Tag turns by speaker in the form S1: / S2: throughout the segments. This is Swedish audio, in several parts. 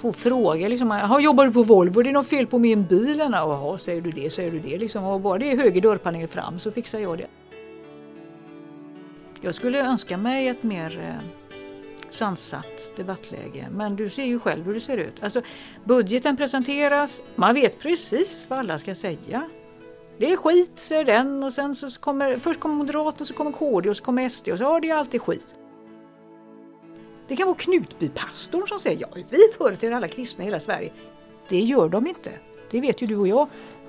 S1: Får fråga liksom, "Jaha, jobbar du på Volvo? Det är något fel på min bil? Jaha, säger du det, säger du det liksom. Och bara det är höger dörrpanel fram så fixar jag det. Jag skulle önska mig ett mer eh, sansat debattläge. Men du ser ju själv hur det ser ut. Alltså, budgeten presenteras, man vet precis vad alla ska säga. Det är skit, säger den och sen så kommer, först kommer Moderaterna, så kommer KD och så kommer SD och så ja det är alltid skit. Det kan vara Knutbypastorn som säger ja, vi företräder alla kristna i hela Sverige. Det gör de inte. Det vet ju du och jag.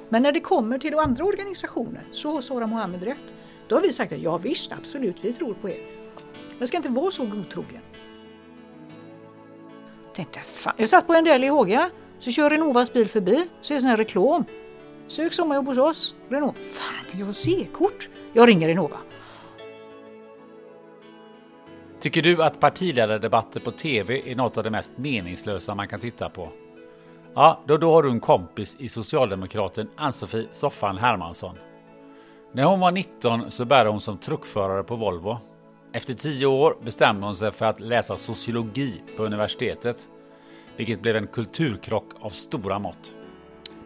S1: Men när det kommer till andra organisationer så har Sara Mohammed rätt. Då har vi sagt att ja visst, absolut, vi tror på er. Jag ska inte vara så godtrogen. Tänkte, fan. Jag satt på en del i Håga, så kör Renovas bil förbi, så är det sån här reklam. Sök sommarjobb hos oss. Renova. Fan, jag har C-kort. Jag ringer Renova.
S2: Tycker du att partiledardebatter på TV är något av det mest meningslösa man kan titta på? Ja, då, då har du en kompis i socialdemokraten Ann-Sofie Soffan Hermansson. När hon var 19 så började hon som truckförare på Volvo. Efter 10 år bestämde hon sig för att läsa sociologi på universitetet, vilket blev en kulturkrock av stora mått.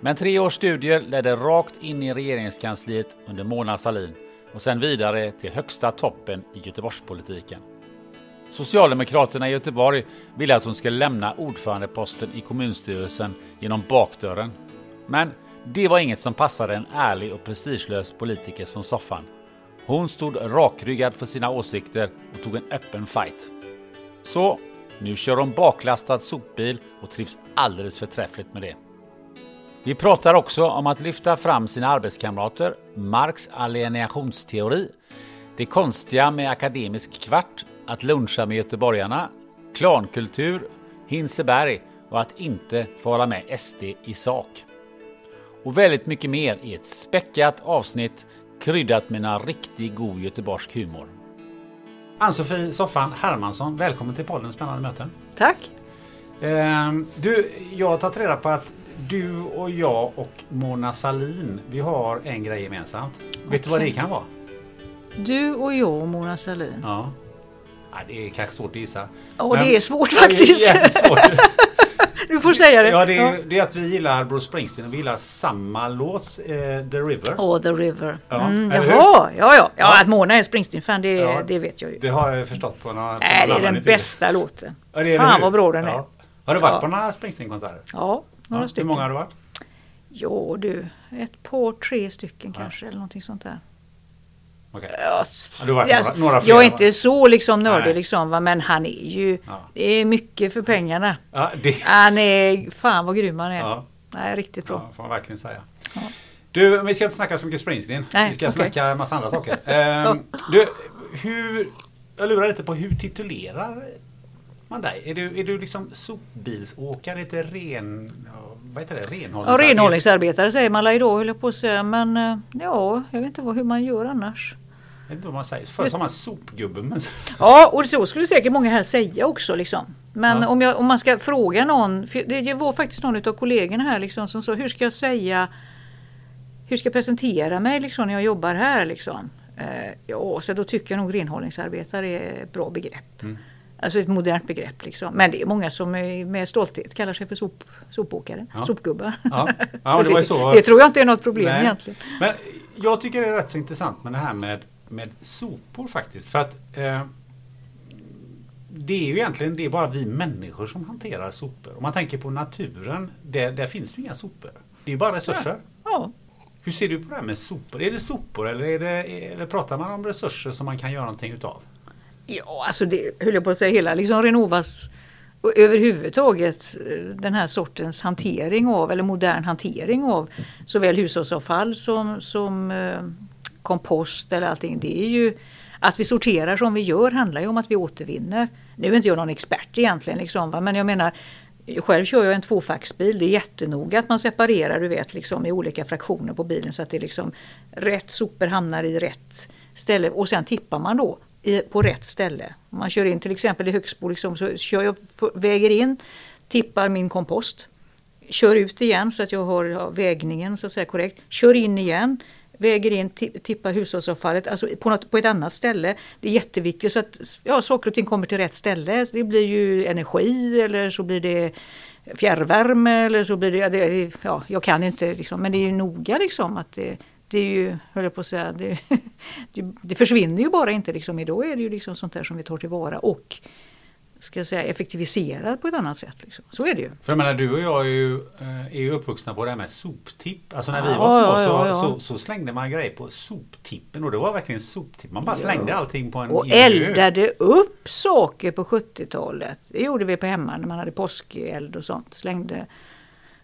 S2: Men tre års studier ledde rakt in i regeringskansliet under Mona Sahlin och sen vidare till högsta toppen i Göteborgspolitiken. Socialdemokraterna i Göteborg ville att hon skulle lämna ordförandeposten i kommunstyrelsen genom bakdörren. Men det var inget som passade en ärlig och prestigelös politiker som Soffan. Hon stod rakryggad för sina åsikter och tog en öppen fight. Så, nu kör hon baklastad sopbil och trivs alldeles förträffligt med det. Vi pratar också om att lyfta fram sina arbetskamrater, Marx alienationsteori, det konstiga med akademisk kvart, att luncha med göteborgarna, klankultur, Hinseberg och att inte få hålla med SD i sak. Och väldigt mycket mer i ett späckat avsnitt kryddat med en riktigt god göteborgsk humor. Ann-Sofie Soffan Hermansson, välkommen till podden Spännande möten.
S1: Tack.
S2: Ehm, du, jag har tagit reda på att du och jag och Mona Salin, vi har en grej gemensamt. Vet du vad det kan vara?
S1: Du och jag och Mona Sahlin.
S2: Ja. Ja det är kanske svårt att gissa.
S1: Ja,
S2: Men-
S1: det är svårt
S2: Ja, det är
S1: faktiskt.
S2: svårt.
S1: Du får säga det.
S2: Ja, det är, det är att vi gillar Bruce Springsteen och vi gillar samma låt, eh, The River.
S1: Åh, The River.
S2: Ja,
S1: mm, jaha, ja, ja. Ja,
S2: Ja.
S1: att Mona är Springsteen-fan, det,
S2: Ja.
S1: det vet jag ju.
S2: Det har jag förstått på några...
S1: Nej, det är den bästa låten.
S2: Ja, det är
S1: Fan vad bra den är.
S2: Ja. Har du varit
S1: Ja.
S2: på några Springsteen-konserter?
S1: Ja, några
S2: Ja,
S1: stycken.
S2: Hur många har du varit?
S1: Jo du, ett par, tre stycken kanske eller någonting sånt där.
S2: Okej.
S1: Ja,
S2: Ja, några, några fler,
S1: jag är inte så liksom nördig liksom, va? men han är ju,
S2: Ja.
S1: det är mycket för pengarna.
S2: Ja, det...
S1: Han är, fan vad grym han är.
S2: Ja.
S1: Nej, riktigt bra.
S2: Ja, får man verkligen säga. Du, vi ska inte snacka så mycket Springsteen.
S1: Nej,
S2: vi ska
S1: okej.
S2: snacka en massa andra saker. Ehm, du, hur... Jag lurar lite på hur titulerar man dig? Är du, är du liksom sopbilsåkare, lite ren... ja, Vad heter det?
S1: Ja,
S2: Renhållningsarbetare?
S1: renhållningsarbetare säger man idag höll jag på att säga. Men eh, ja, jag vet inte vad, hur man gör annars.
S2: Jag vet inte vad man säger. Förut sa man sopgubbe men...
S1: Ja, och så skulle säkert många här säga också. Liksom. Men
S2: Ja.
S1: om, jag, om man ska fråga någon, det var faktiskt någon av kollegorna här liksom, som sa hur ska jag säga, hur ska jag presentera mig liksom, när jag jobbar här? Liksom? Eh, ja, så då tycker jag nog renhållningsarbetare är ett bra begrepp. Alltså ett modernt begrepp liksom. Men det är många som med stolthet kallar sig för sop, sopåkare,
S2: Ja.
S1: sopgubbar.
S2: Ja. Ja, det
S1: det, det tror jag inte är något problem
S2: Nej.
S1: egentligen.
S2: Men jag tycker det är rätt så intressant med det här med, med sopor faktiskt. För att eh, det är ju egentligen det är bara vi människor som hanterar sopor. Om man tänker på naturen, där, där finns det ju inga sopor. Det är ju bara resurser.
S1: Ja.
S2: Hur ser du på det här med sopor? Är det sopor eller, är det, eller pratar man om resurser som man kan göra någonting utav?
S1: Ja, alltså det höll jag på att säga hela liksom Renovas och överhuvudtaget eh, den här sortens hantering av, eller modern hantering av såväl hushållsavfall som, som eh, kompost eller allting. Det är ju att vi sorterar som vi gör handlar ju om att vi återvinner. Nu är inte jag någon expert egentligen liksom, va? men jag menar själv kör jag en tvåfacksbil. Det är jättenoga att man separerar du vet, liksom, i olika fraktioner på bilen så att det liksom rätt sopor hamnar i rätt ställe och sen tippar man då i, på rätt ställe. Om man kör in till exempel i Högsbo liksom, så kör jag, väger in, tippar min kompost, kör ut igen så att jag har, har vägningen så att säga korrekt, kör in igen, väger in, tippar hushållsavfallet alltså på, något, på ett annat ställe. Det är jätteviktigt så att ja, saker och ting kommer till rätt ställe. Det blir ju energi eller så blir det fjärrvärme eller så blir det, det ja, jag kan inte liksom, men det är ju noga liksom att det, det är ju, höll jag på att säga, det, det, försvinner ju bara inte liksom. Idag är det ju liksom sånt där som vi tar tillvara och ska jag säga, effektiviserar på ett annat sätt. Liksom. Så är det ju.
S2: För jag menar du och jag är ju, eh, är ju uppvuxna på det här med soptipp. Alltså när vi
S1: Ja,
S2: var små
S1: ja,
S2: så,
S1: ja, ja.
S2: Så, så slängde man grejer på soptippen och det var verkligen soptipp. Man bara slängde allting på en
S1: Och
S2: i en hög.
S1: eldade upp saker på 70-talet. Det gjorde vi på hemma när man hade påskeld och sånt. Slängde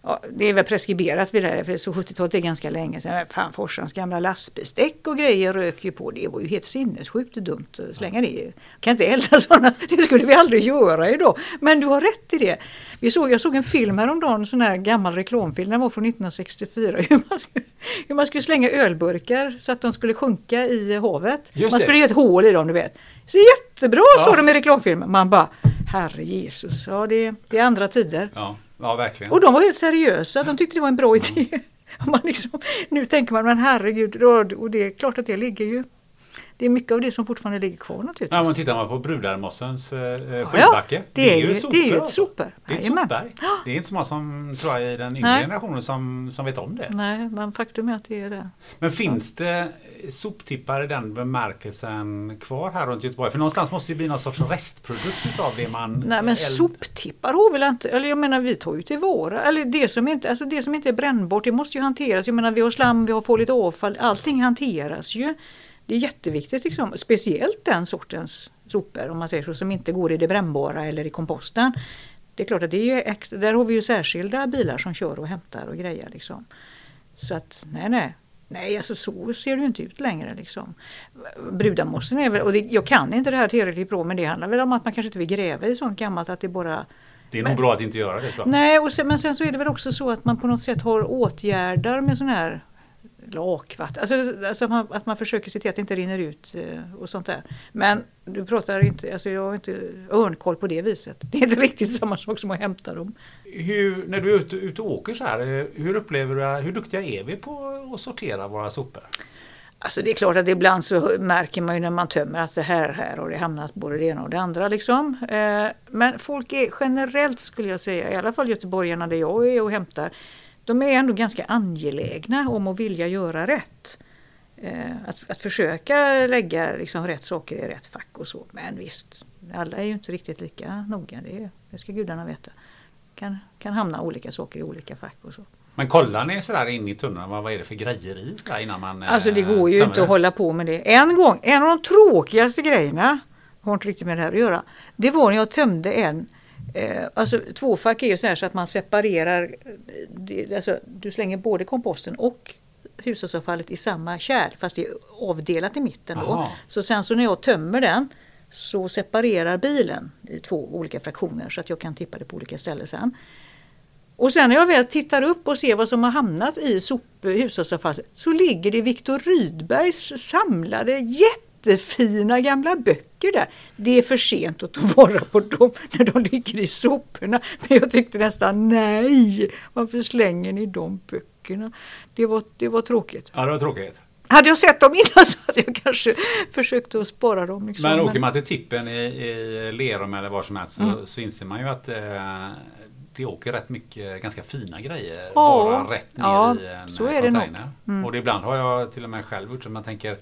S1: Ja, det är väl preskriberat vid det här, för så 70-talet är ganska länge sedan. Fan, Forsans gamla lastbilsdäck och grejer rök ju på. Det var ju helt sinnessjukt och dumt att slänga det. Kan inte elda sådana, det skulle vi aldrig göra idag. Men du har rätt i det. Vi såg, jag såg en film häromdagen, en sån här gammal reklamfilm, den var från 1964. Hur man, skulle, hur man skulle slänga ölburkar så att de skulle sjunka i havet.
S2: Just
S1: man
S2: det.
S1: skulle göra ett hål i dem, du vet. Så jättebra
S2: Ja.
S1: sa de i reklamfilmen. Man bara, herre Jesus, ja det, det är andra tider.
S2: Ja, ja verkligen.
S1: Och de var helt seriösa, de tyckte det var en bra idé. Man liksom, nu tänker man, men herregud, och det är klart att det ligger ju. Det är mycket av det som fortfarande ligger kvar naturligtvis.
S2: Ja, men tittar man på Brudarmossens eh, skidbacke.
S1: det är ju- det är ju ett
S2: alltså.
S1: sopberg.
S2: Det är ett sopberg. Det är inte så många som tror jag i den yngre generationen som, som vet om det.
S1: Nej, men faktum är att det är det.
S2: Men finns det soptippar i den bemärkelsen kvar här runt Göteborg? För någonstans måste det bli någon sorts restprodukt utav det man...
S1: Nej men
S2: eld-
S1: soptippar har väl inte, eller jag menar vi tar ju till våra, eller det som inte, alltså det som inte är brännbart det måste ju hanteras. Jag menar vi har slam, vi har farligt avfall, allting hanteras ju. Det är jätteviktigt liksom, speciellt den sortens sopor om man säger så, som inte går i det brännbara eller i komposten. Det är klart att det är extra, där har vi ju särskilda bilar som kör och hämtar och grejer liksom. Så att nej nej. Nej, alltså så ser det inte ut längre liksom. Brudamossen är väl, och det, jag kan inte det här tillräckligt bra men det handlar väl om att man kanske inte vill gräva i sånt gammalt att det bara
S2: Det är nog bra att inte göra det. Jag.
S1: Nej, och sen, men sen så är det väl också så att man på något sätt har åtgärder med sån här lakvatten. Alltså, alltså att, man, att man försöker se till att det inte rinner ut eh, och sånt där. Men du pratar inte, alltså jag har inte örnkoll på det viset. Det är inte riktigt samma sak som att hämta dem.
S2: Hur, när du är ute, ute och åker så här, eh, hur upplever du, hur duktiga är vi på att sortera våra sopor?
S1: Alltså det är klart att ibland så märker man ju när man tömmer att det här, här har det hamnat både det ena och det andra liksom. Eh, Men folk är generellt skulle jag säga, i alla fall göteborgarna där jag är och hämtar, de är ändå ganska angelägna om att vilja göra rätt. Eh, Att, att försöka lägga liksom rätt saker i rätt fack och så. Men visst, alla är ju inte riktigt lika noga, det, det ska gudarna veta. Kan, kan hamna olika saker i olika fack och så.
S2: Men kollar ni sådär in i tunneln, vad, vad är det för grejer i innan man eh,
S1: Alltså det går ju inte att
S2: det?
S1: hålla på med det. En gång, en av de tråkigaste grejerna, har inte riktigt med det här att göra, det var när jag tömde en Eh, alltså tvåfack är ju så här så att man separerar, det, alltså, du slänger både komposten och hushållsavfallet i samma kärl fast det är avdelat i mitten. Då.
S2: Aha.
S1: Så sen så när jag tömmer den så separerar bilen i två olika fraktioner så att jag kan tippa det på olika ställen sen. Och sen när jag väl tittar upp och ser vad som har hamnat i sop, hushållsavfallet så ligger det Viktor Rydbergs samlade jättefina gamla böcker där. Det är för sent att ta vara på dem när de ligger i soporna. Men jag tyckte nästan nej, varför slänger ni de böckerna? Det var, det var tråkigt.
S2: Ja, det var tråkigt.
S1: hade jag sett dem innan så hade jag kanske försökt att spara dem. Liksom.
S2: Men åker man till tippen i, i Lerum eller var som helst så,
S1: Mm.
S2: så inser man ju att eh, det åker rätt mycket ganska fina grejer
S1: Ja.
S2: bara rätt ner
S1: Ja,
S2: i en
S1: så är det nog.
S2: container. Och det ibland har jag till och med själv gjort så man tänker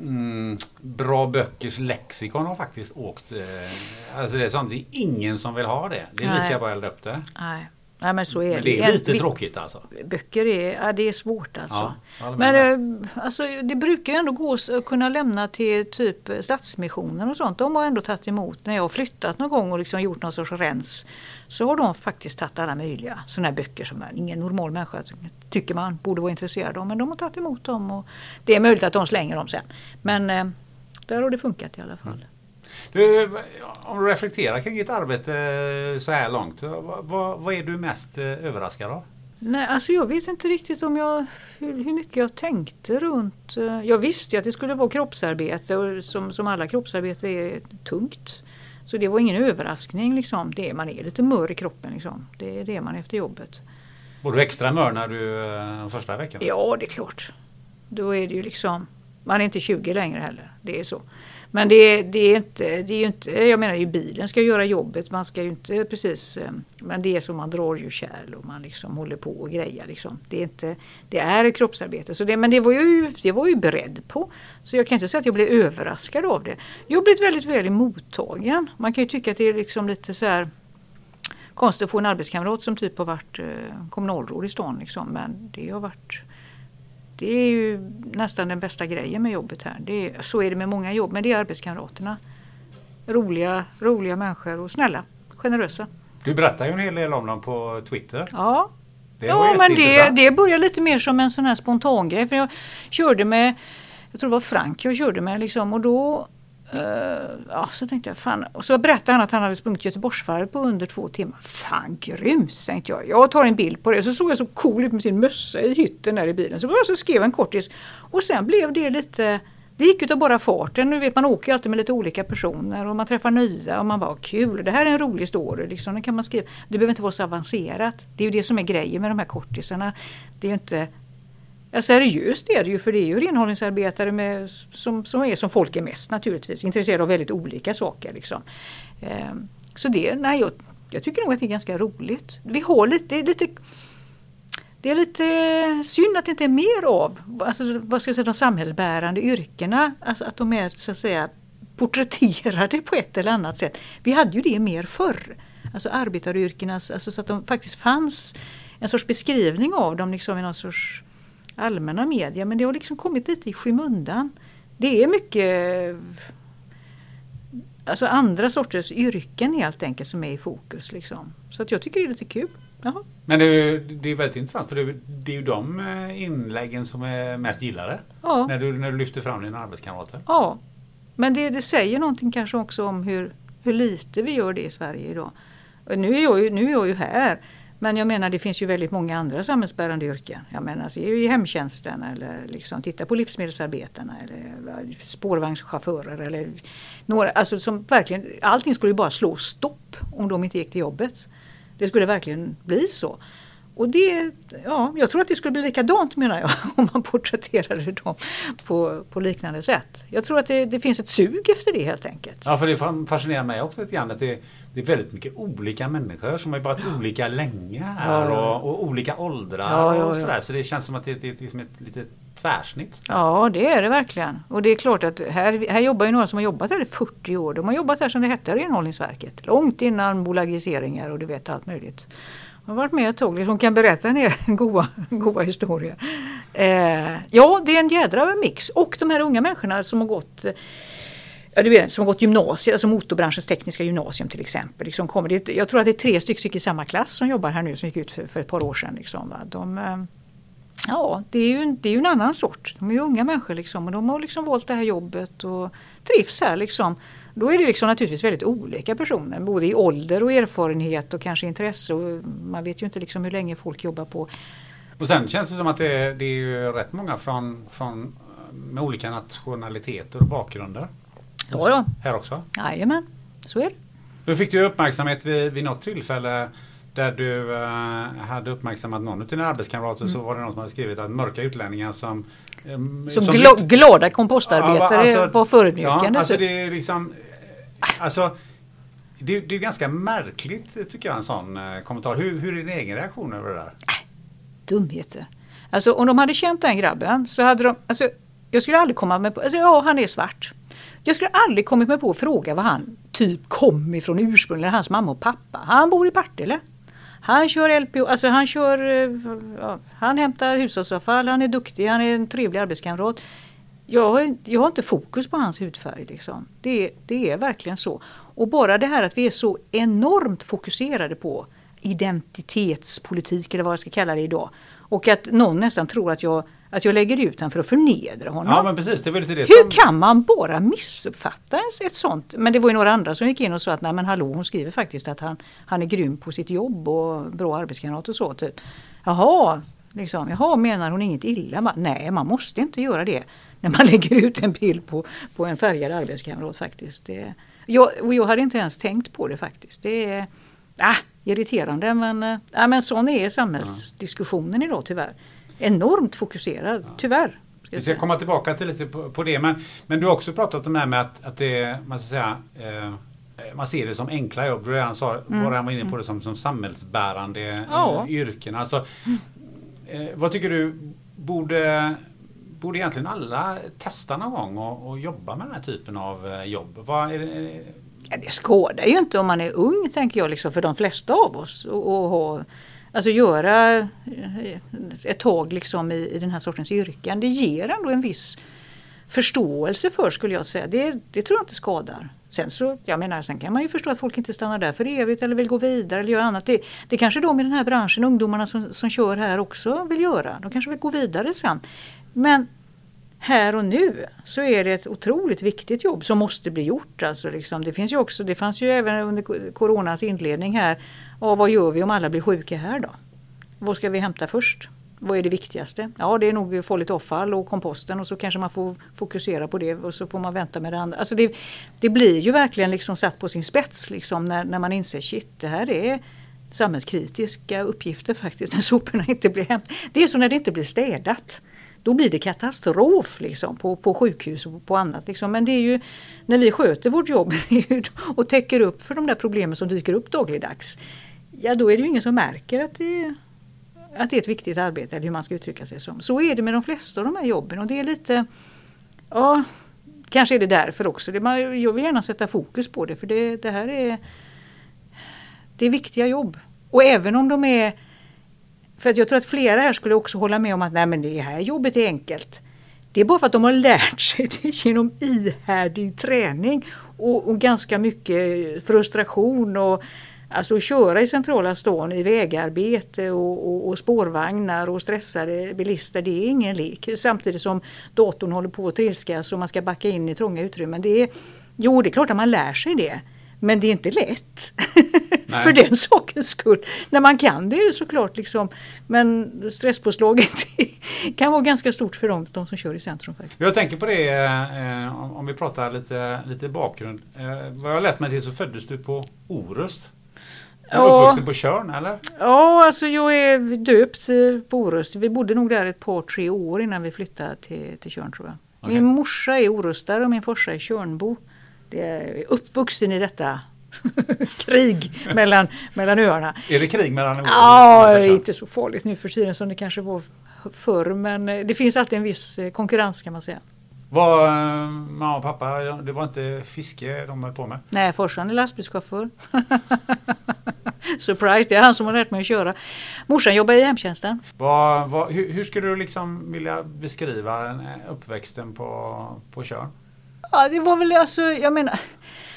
S2: Mm, bra böckers lexikon har faktiskt åkt. Eh, alltså det är sånt, det är ingen som vill ha det. Det är
S1: Nej.
S2: lika bra att elda upp det.
S1: Nej. Nej, men så är
S2: Men det är
S1: En-
S2: lite tråkigt alltså.
S1: Böcker är, ja, det är svårt alltså.
S2: Ja,
S1: Men eh, alltså, det brukar ändå gå att kunna lämna till typ Stadsmissionen och sånt. De har ändå tagit emot när jag har flyttat någon gång och liksom gjort någon sorts rens. Så har de faktiskt tagit alla möjliga sådana här böcker som ingen normal människa tycker man borde vara intresserad av. Men de har tagit emot dem och det är möjligt att de slänger dem sen. Men eh, där har det funkat i alla fall.
S2: Du, om du reflekterar kring ditt arbete eh, så här långt. Vad, vad, vad är du mest eh, överraskad av?
S1: Nej, alltså jag vet inte riktigt om jag, hur, hur mycket jag tänkte runt... eh, Jag visste ju att det skulle vara kroppsarbete och som, som alla kroppsarbete är tungt. Så det var ingen överraskning liksom. Det, man är lite mör i kroppen liksom. Det är det man är efter jobbet.
S2: Var du extra mör när du eh, de första veckorna?
S1: Ja, det är klart. Då är det ju liksom... Man är inte 20 längre heller. Det är så. Men det, det är inte, det är ju inte, jag menar ju bilen ska göra jobbet. Man ska ju inte precis, eh, men det är så man drar ju kärl och man liksom håller på och grejer liksom. Det är inte, det är kroppsarbete. Så det, men det var, jag ju, det var jag ju beredd på. Så jag kan inte säga att jag blev överraskad av det. Jag har blivit väldigt väl mottagen. Man kan ju tycka att det är liksom lite så här konstigt att få en arbetskamrat som typ har varit eh, kommunalråd i stan liksom. Men det har varit det är ju nästan den bästa grejen med jobbet här. Det är, så är det med många jobb, men det är arbetskamraterna. Roliga, roliga människor och snälla, generösa.
S2: Du berättar ju en hel del om dem på Twitter.
S1: Ja,
S2: Det
S1: ja men det, det börjar lite mer som en sån här spontan grej. För jag körde med, jag tror det var Frank jag körde med liksom och då Eh, ja, så tänkte jag fan. Och så berättade han att han hade sprungit Göteborgsvarvet på under två timmar. Fan grymt tänkte jag. Jag tar en bild på det. Så såg jag så cool ut med sin mössa i hytten där i bilen. Så, så skrev jag en kortis. Och sen blev det lite det gick utav bara farten. Nu vet man åker ju alltid med lite olika personer och man träffar nya och man bara kul, det här är en rolig story. Liksom. Den kan man skriva. Det behöver inte vara så avancerat. Det är ju det som är grejen med de här kortisarna. Det är ju inte Ja, seriöst är det ju för det är ju renhållningsarbetare med, som, som är som folk är mest naturligtvis. Intresserade av väldigt olika saker. Liksom. Ehm, så det, nej jag, jag tycker nog att det är ganska roligt. Vi har lite, det är lite det är lite synd att det inte är mer av alltså, vad ska jag säga, de samhällsbärande yrkena. Alltså att de är så att säga porträtterade på ett eller annat sätt. Vi hade ju det mer förr. Alltså arbetaryrkenas, alltså så att de faktiskt fanns en sorts beskrivning av dem liksom i någon sorts allmänna media. Men det har liksom kommit lite i skymundan. Det är mycket alltså andra sorters yrken helt enkelt som är i fokus. Liksom. Så att jag tycker det är lite kul. Jaha.
S2: Men det är, det är väldigt intressant för det, det är ju de eh, inläggen som är mest gillade.
S1: Ja.
S2: När, du, när du lyfter fram dina arbetskamrater.
S1: Ja, men det, det säger någonting kanske också om hur, hur lite vi gör det i Sverige idag. Nu, är jag ju, nu är jag ju här, men jag menar det finns ju väldigt många andra samhällsbärande yrken. Jag menar alltså, i hemtjänsten eller liksom, titta på livsmedelsarbetarna eller spårvagnschaufförer eller några, alltså som verkligen, allting skulle bara slå stopp om de inte gick till jobbet. Det skulle verkligen bli så. Och det, ja, jag tror att det skulle bli likadant menar jag om man porträtterade dem på, på liknande sätt. Jag tror att det, det finns ett sug efter det helt enkelt.
S2: Ja, för det fascinerar mig också lite grann att det, det är väldigt mycket olika människor som har varit olika länge här
S1: Ja, ja.
S2: Och, och olika åldrar
S1: Ja, ja,
S2: och
S1: ja.
S2: sådär. Så det känns som att det, det är liksom ett litet tvärsnitt. sådär.
S1: Ja, det är det verkligen. Och det är klart att här, här jobbar ju några som har jobbat här i 40 år. De har jobbat här som det hette Renhållningsverket. Långt innan bolagiseringar och du vet allt möjligt. De har varit med ett tag, liksom kan berätta en del goa, goa historier. Eh, ja, det är en jädra mix. Och de här unga människorna som har gått Ja, du vet, som har gått gymnasiet, alltså motorbranschens tekniska gymnasium till exempel. Liksom kommer det, jag tror att det är tre stycken i samma klass som jobbar här nu som gick ut för, för ett par år sedan. Liksom, va? De, eh, ja, det är, ju, en- det är ju en annan sort. De är ju unga människor liksom, och de har liksom valt det här jobbet och trivs här. Liksom. Då är det liksom naturligtvis väldigt olika personer, både i ålder och erfarenhet och kanske intresse. Och man vet ju inte liksom hur länge folk jobbar på
S2: Och sen känns det som att det, det är ju rätt många från, från eh, med olika nationaliteter och bakgrunder.
S1: Ja, ja.
S2: Här också.
S1: Jajamän, så är det.
S2: Du fick ju uppmärksamhet vid, vid något tillfälle där du eh, hade uppmärksammat någon av dina arbetskamrater så var det någon som hade skrivit att mörka utlänningar som eh,
S1: Som, gla, glada kompostarbetare
S2: Ja, alltså-
S1: var förödmjukande.
S2: Ja, alltså
S1: typ.
S2: det är liksom Alltså det, det är ganska märkligt tycker jag en sån eh, kommentar. Hur, hur är din egen reaktion över det där?
S1: dumheter. Alltså om de hade känt den grabben så hade de, alltså jag skulle aldrig komma med på, alltså ja han är svart. Jag skulle aldrig kommit mig på att fråga var han typ kom ifrån ursprungligen, hans mamma och pappa. Han bor i Partille. Han kör LPO, alltså han kör, eh, ja, han hämtar hushållsavfall, han är duktig, han är en trevlig arbetskamrat. Jag, har- jag har inte fokus på hans hudfärg. Liksom. Det, det är verkligen så. Och bara det här att vi är så enormt fokuserade på identitetspolitik eller vad jag ska kalla det idag. Och att någon nästan tror att jag, att jag lägger ut den för att förnedra honom.
S2: Ja men precis, det väl lite det
S1: Hur
S2: som...
S1: kan man bara missuppfatta ett- sånt? Men det var ju några andra som gick in och sa att nej men hallå hon skriver faktiskt att han, han är grym på sitt jobb och bra arbetskamrat och så. Typ. Jaha, liksom, jaha menar hon inget illa? Man, nej man måste inte göra det när man lägger ut en bild på, på en färgad arbetskamrat faktiskt. Det, jag, och jag hade inte ens tänkt på det faktiskt. Det är ah, irriterande men, äh, ja, men sån är samhällsdiskussionen idag tyvärr. Enormt fokuserad, tyvärr. ska
S2: Vi ska komma tillbaka till lite på, på det. Men, men du har också pratat om det här med att, att det man ska säga, eh, man ser det som enkla jobb. Du redan sa,
S1: Mm.
S2: var inne på det som, som samhällsbärande
S1: Ja.
S2: eh, yrken. Alltså, eh, vad tycker du, borde, borde egentligen alla testa någon gång och, och jobba med den här typen av eh, jobb? Vad är det, är det-
S1: Ja, det skadar ju inte om man är ung tänker jag liksom, för de flesta av oss. Och, och ha, alltså göra eh, ett tag liksom i, i den här sortens yrken. Det ger ändå en viss förståelse för skulle jag säga. Det, det tror jag inte skadar. Sen så, jag menar, sen kan man ju förstå att folk inte stannar där för evigt eller vill gå vidare eller göra annat. Det, det kanske de i den här branschen, ungdomarna som, som kör här också vill göra. De kanske vill gå vidare sen. Men här och nu så är det ett otroligt viktigt jobb som måste bli gjort. Alltså liksom, det, finns ju också, det fanns ju även under coronas inledning här. Och vad gör vi om alla blir sjuka här då? Vad ska vi hämta först? Vad är det viktigaste? Ja, det är nog farligt avfall och komposten och så kanske man får fokusera på det och så får man vänta med det andra. Alltså det, det blir ju verkligen liksom satt på sin spets liksom när, när man inser shit, det här är samhällskritiska uppgifter faktiskt när soporna inte blir hämtade. Det är så när det inte blir städat. Då blir det katastrof liksom, på, på sjukhus och på annat. Liksom. Men det är ju när vi sköter vårt jobb och täcker upp för de där problemen som dyker upp dagligdags. Ja då är det ju ingen som märker att det, att det är ett viktigt arbete eller hur man ska uttrycka sig som. Så är det med de flesta av de här jobben och det är lite Ja, kanske är det därför också. Det, man, jag vill gärna sätta fokus på det för det, det här är Det är viktiga jobb. Och även om de är För att jag tror att flera här skulle också hålla med om att nej men det här jobbet är enkelt. Det är bara för att de har lärt sig det genom ihärdig träning och, och ganska mycket frustration och Alltså att köra i centrala stan i vägarbete och, och, och spårvagnar och stressade bilister, det är ingen lek. Samtidigt som datorn håller på att trilskas och man ska backa in i trånga utrymmen. Det är, jo, det är klart att man lär sig det. Men det är inte lätt. För den sakens skull. När man kan det är det såklart liksom. Men stresspåslaget kan vara ganska stort för dem, de som kör i centrum. Faktiskt.
S2: Jag tänker på det eh, om- vi pratar lite, lite bakgrund. Eh, vad jag läst mig till så föddes du på Orust.
S1: Ja.
S2: uppvuxen på Tjörn eller?
S1: Ja, alltså jag är döpt eh, på Orust. Vi bodde nog där ett par, tre år innan vi flyttade till, till Tjörn tror jag.
S2: Okej.
S1: Min morsa är orustare och min farsa är Tjörnbo. Det är uppvuxen i detta krig mellan, mellan öarna.
S2: Är det krig mellan Orust
S1: Ja, inte så farligt nu för tiden som det kanske var förr. Men eh, det finns alltid en viss eh, konkurrens kan man säga.
S2: Var eh, mamma och pappa, det var inte fiske de höll på med?
S1: Nej, farsan är lastbilschaufför. Surprise, det är han som har lärt mig att köra. Morsan jobbar i hemtjänsten.
S2: Vad, vad, hur, hur skulle du liksom vilja beskriva en- uppväxten på, på Tjörn?
S1: Ja, det var väl alltså, jag menar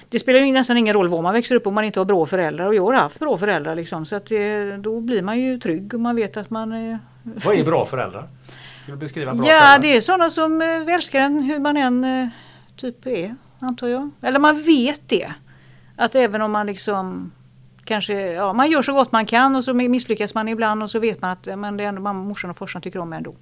S1: det spelar ju nästan ingen roll var man växer upp om man inte har bra föräldrar och jag har haft bra föräldrar liksom så att det, då blir man ju trygg och man vet att man är
S2: Vad är bra föräldrar? Du beskriva bra
S1: Ja det är sådana som eh, älskar en hur man än eh, typ är antar jag. Eller man vet det. Att även om man liksom kanske, ja man gör så gott man kan och så misslyckas man ibland och så vet man att men det är ändå mamma, morsan och farsan tycker om mig ändå.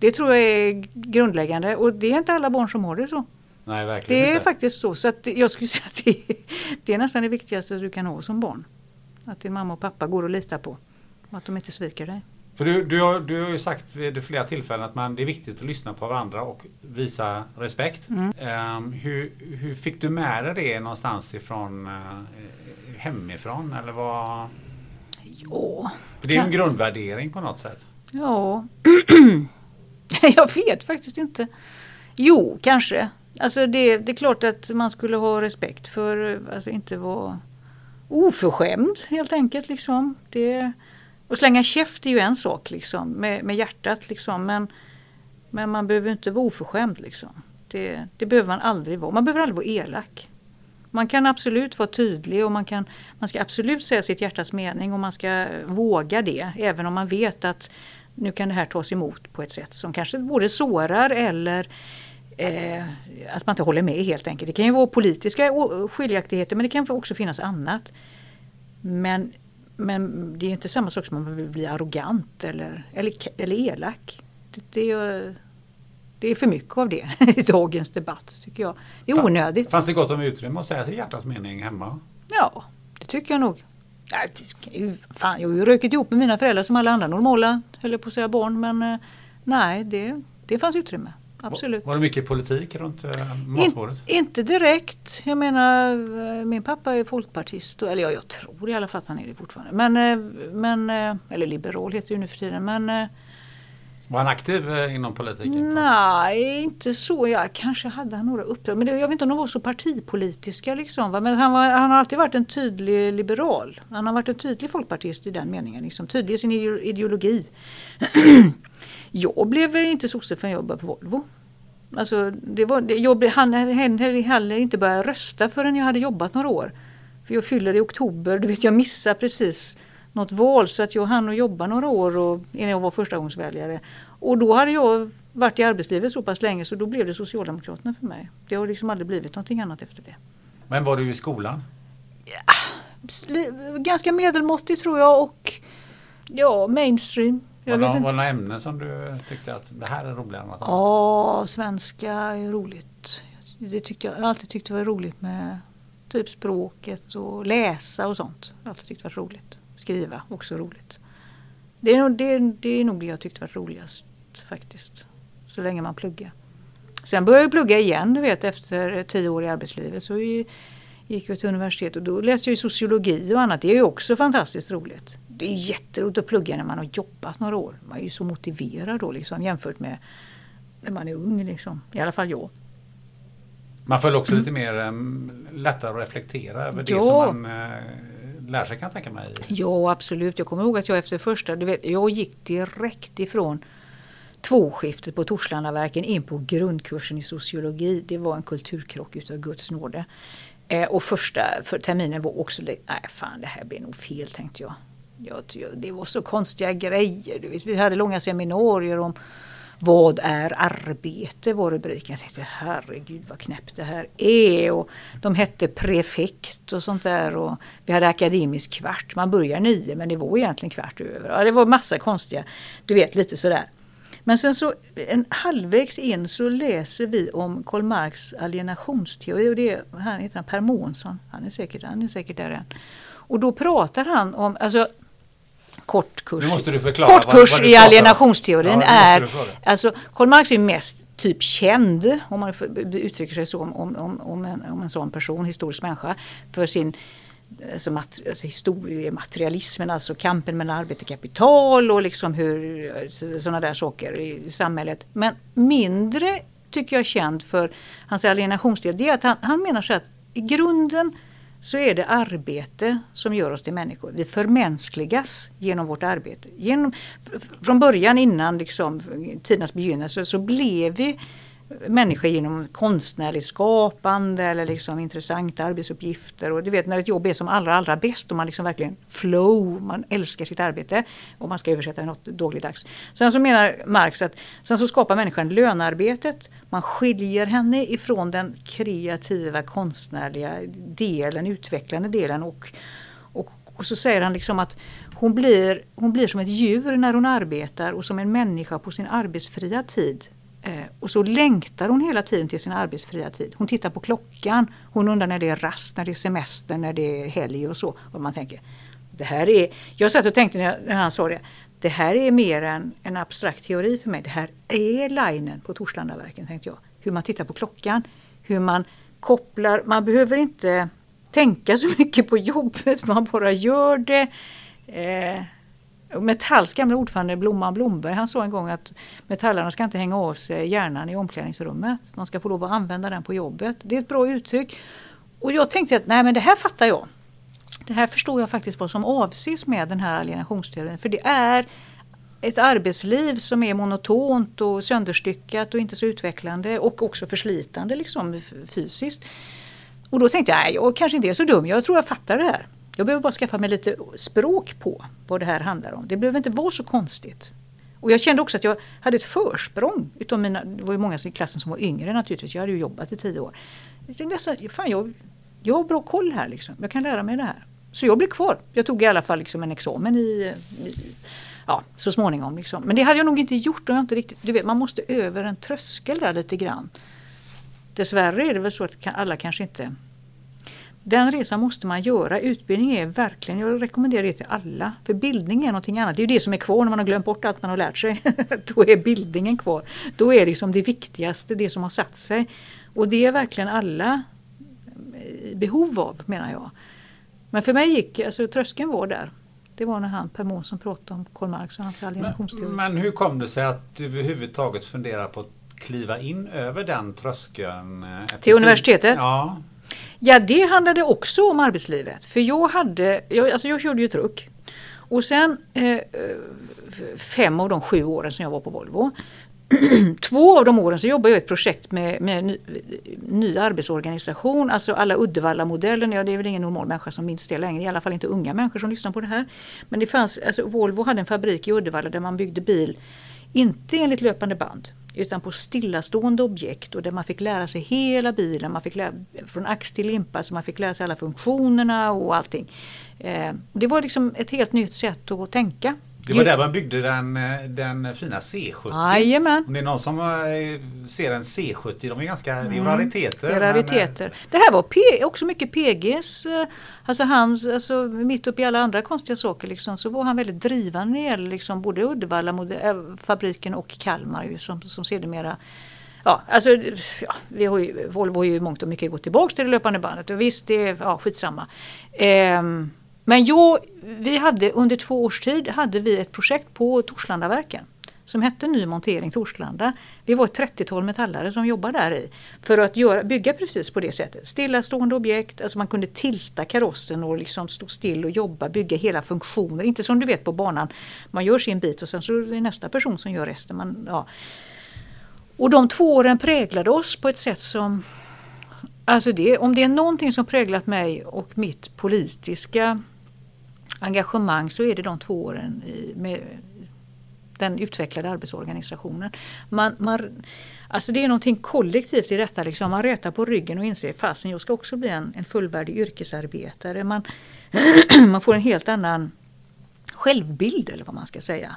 S1: Det tror jag är grundläggande och det är inte alla barn som har det så.
S2: Nej, verkligen
S1: Det är
S2: inte.
S1: faktiskt så. så att jag skulle säga att det det är nästan det viktigaste du kan ha som barn. Att din mamma och pappa går att lita på. Och att de inte sviker dig.
S2: För du, du, har, du har ju sagt vid flera tillfällen att man, det är viktigt att lyssna på varandra och visa respekt.
S1: Mm.
S2: Um, hur, hur fick du med dig det någonstans ifrån uh, hemifrån eller vad?
S1: Ja,
S2: För det är ju en grundvärdering på något sätt.
S1: ja. jag vet faktiskt inte. Jo, kanske. Alltså det, det är klart att man skulle ha respekt för, alltså inte vara oförskämd helt enkelt. Liksom. Det, och slänga käft är ju en sak liksom, med, med hjärtat. Liksom. Men, men man behöver inte vara oförskämd. Liksom. Det, det behöver man aldrig vara. Man behöver aldrig vara elak. Man kan absolut vara tydlig och man, kan, man ska absolut säga sitt hjärtas mening och man ska våga det. Även om man vet att nu kan det här tas emot på ett sätt som kanske både sårar eller eh, att man inte håller med helt enkelt. Det kan ju vara politiska skiljaktigheter men det kan också finnas annat. Men, men det är inte samma sak som att man vill bli arrogant eller, eller, eller elak. Det, det, är, det är för mycket av det i dagens debatt tycker jag. Det är onödigt.
S2: Fanns det gott om utrymme att säga sitt hjärtas mening hemma?
S1: Ja, det tycker jag nog. Fan, jag har ju rökt ihop med mina föräldrar som alla andra normala, höll på att säga barn, men eh, nej, det, det fanns utrymme. Absolut.
S2: Var, det mycket politik runt matbordet?
S1: In, inte direkt. Jag menar eh, min pappa är folkpartist. Eller ja, jag tror i alla fall att han är det fortfarande. Men, men eller liberal heter det nu för tiden. Men,
S2: var han aktiv inom politiken?
S1: Nej, inte så. Ja, kanske hade han några uppdrag. Men det, jag vet inte om de var så partipolitiska. Liksom, va? Men han, var, han har alltid varit en tydlig liberal. Han har varit en tydlig folkpartist i den meningen. Liksom, tydlig i sin ideologi. jag blev inte sosse förrän jag började på Volvo. Alltså, det var, det, jag han heller inte börjat rösta förrän jag hade jobbat några år. För jag fyller i oktober, du vet jag missade precis något val så att jag hann att jobba några år och, innan jag var förstagångsväljare. Och då hade jag varit i arbetslivet så pass länge så då blev det Socialdemokraterna för mig. Det har liksom aldrig blivit någonting annat efter det.
S2: Men var du i skolan?
S1: Ja, ganska medelmåttig tror jag och ja, mainstream.
S2: Jag var det några ämnen som du tyckte att det här är roligare än något annat?
S1: Ja, svenska är roligt. Det tyckte jag, jag alltid tyckt det var roligt med typ språket och läsa och sånt. Jag alltid tyckt det var roligt. Skriva, också roligt. Det är, nog, det, det är nog det jag tyckte var roligast faktiskt. Så länge man pluggar. Sen började jag plugga igen, du vet efter tio år i arbetslivet. Så gick jag till universitet och då läste jag sociologi och annat. Det är ju också fantastiskt roligt. Det är jätteroligt att plugga när man har jobbat några år. Man är ju så motiverad då liksom, jämfört med när man är ung. Liksom. I alla fall jag.
S2: Man får också mm. lite mer um, lättare att reflektera över ja. det som man uh, lär sig kan jag tänka mig.
S1: Ja absolut. Jag kommer ihåg att jag efter första, du vet, jag gick direkt ifrån tvåskiftet på Torslandaverken in på grundkursen i sociologi. Det var en kulturkrock utav Guds nåde. Eh, och första för terminen var också, nej fan det här blir nog fel tänkte jag det var så konstiga grejer. Du vet. Vi hade långa seminarier om vad är arbete var rubriken. Jag tänkte herregud vad knäppt det här är. Och de hette prefekt och sånt där. Och vi hade akademisk kvart. Man börjar nio men det var egentligen kvart över. Ja, det var massa konstiga, du vet lite sådär. Men sen så en halvvägs in så läser vi om Karl Marx alienationsteori och det är, han heter han Per Månsson, han är säkert, han är säkert där än. Och då pratar han om, alltså kort kurs, kort kurs vad, vad i alienationsteorin ja, är, alltså Karl Marx är mest typ känd, om man uttrycker sig så, om, om, om, en, om en sån person, historisk människa, för sin alltså, mat, alltså historiematerialismen, alltså kampen mellan arbete och kapital och liksom hur sådana där saker i samhället. Men mindre tycker jag är känd för hans alienationsteori, det är att han, han menar så att i grunden så är det arbete som gör oss till människor. Vi förmänskligas genom vårt arbete. Genom, från början innan liksom, tidernas begynnelse så blev vi människor genom konstnärligt skapande eller liksom intressanta arbetsuppgifter. Och du vet när ett jobb är som allra allra bäst och man liksom verkligen flow, man älskar sitt arbete om man ska översätta något dagligdags. Sen så menar Marx att sen så skapar människan lönearbetet, man skiljer henne ifrån den kreativa konstnärliga delen, utvecklande delen och, och, och så säger han liksom att hon blir, hon blir som ett djur när hon arbetar och som en människa på sin arbetsfria tid Eh, och så längtar hon hela tiden till sin arbetsfria tid. Hon tittar på klockan. Hon undrar när det är rast, när det är semester, när det är helg och så. Och man tänker, det här är, jag satt och tänkte när, jag, när han sa det, det här är mer än en abstrakt teori för mig. Det här är linen på Torslandaverken, tänkte jag. Hur man tittar på klockan, hur man kopplar, man behöver inte tänka så mycket på jobbet, man bara gör det. Eh, Metalls gamla ordförande Blomman Blomberg han sa en gång att metallarna ska inte hänga av sig hjärnan i omklädningsrummet. De ska få lov att använda den på jobbet. Det är ett bra uttryck. Och jag tänkte att nej men det här fattar jag. Det här förstår jag faktiskt vad som avses med den här alienationsteorin. För det är ett arbetsliv som är monotont och sönderstyckat och inte så utvecklande och också förslitande liksom fysiskt. Och då tänkte jag, nej jag kanske inte är så dum, jag tror jag fattar det här. Jag behöver bara skaffa mig lite språk på vad det här handlar om. Det behöver inte vara så konstigt. Och jag kände också att jag hade ett försprång. Utav mina, det var ju många i klassen som var yngre naturligtvis. Jag hade ju jobbat i tio år. Jag tänkte, fan, jag, jag har bra koll här liksom. Jag kan lära mig det här. Så jag blev kvar. Jag tog i alla fall liksom en examen i, i ja, så småningom. Liksom. Men det hade jag nog inte gjort om jag inte riktigt... Du vet, man måste över en tröskel där lite grann. Dessvärre är det väl så att alla kanske inte den resan måste man göra. Utbildning är verkligen, jag rekommenderar det till alla. För bildning är någonting annat. Det är det som är kvar när man har glömt bort allt man har lärt sig. Då är bildningen kvar. Då är det liksom det viktigaste, det som har satt sig. Och det är verkligen alla behov av menar jag. Men för mig gick, alltså tröskeln var där. Det var när han Per Månsson pratade om Karl Marx och hans alienationsteori.
S2: Men, men hur kom det sig att du överhuvudtaget funderar på att kliva in över den tröskeln?
S1: Eh, till universitetet?
S2: Ja.
S1: Ja, det handlade också om arbetslivet. För jag hade, jag, alltså jag körde ju truck. Och sen eh, fem av de sju åren som jag var på Volvo. Två av de åren så jobbade jag i ett projekt med, med ny, ny arbetsorganisation, alltså alla Uddevalla-modellen. Ja, det är väl ingen normal människa som minns det längre, i alla fall inte unga människor som lyssnar på det här. Men det fanns, alltså Volvo hade en fabrik i Uddevalla där man byggde bil, inte enligt löpande band, utan på stillastående objekt och där man fick lära sig hela bilen, man fick lära, från ax till limpa, så man fick lära sig alla funktionerna och allting. Eh, det var liksom ett helt nytt sätt att tänka.
S2: Det var där man byggde den, eh, den fina C70.
S1: Jajamän.
S2: Om det är någon som eh, ser en C70, de är ganska mm. det är rariteter.
S1: Det är rariteter. Men, det här var P, också mycket PGs, alltså han, alltså mitt uppe i alla andra konstiga saker liksom, så var han väldigt drivande när det gäller liksom, både Uddevalla-fabriken och Kalmar ju, som, som sedermera Ja, alltså, ja, vi har ju, Volvo har ju mångt och mycket gått tillbaka till det löpande bandet och visst, det är ja, skitsamma. Ehm, men jo, vi hade under två års tid hade vi ett projekt på Torslandaverken som hette Ny montering Torslanda. Vi var ett 30-tal metallare som jobbade där i för att göra, bygga precis på det sättet. Stillastående objekt, alltså man kunde tilta karossen och liksom stå still och jobba, bygga hela funktioner. Inte som du vet på banan, man gör sin bit och sen så är det nästa person som gör resten. Man, ja. Och de två åren präglade oss på ett sätt som Alltså det, om det är någonting som präglat mig och mitt politiska engagemang så är det de två åren med den utvecklade arbetsorganisationen. Man, man, alltså det är någonting kollektivt i detta. Liksom. Man rätar på ryggen och inser fasen jag ska också bli en, en fullvärdig yrkesarbetare. Man, man får en helt annan självbild eller vad man ska säga.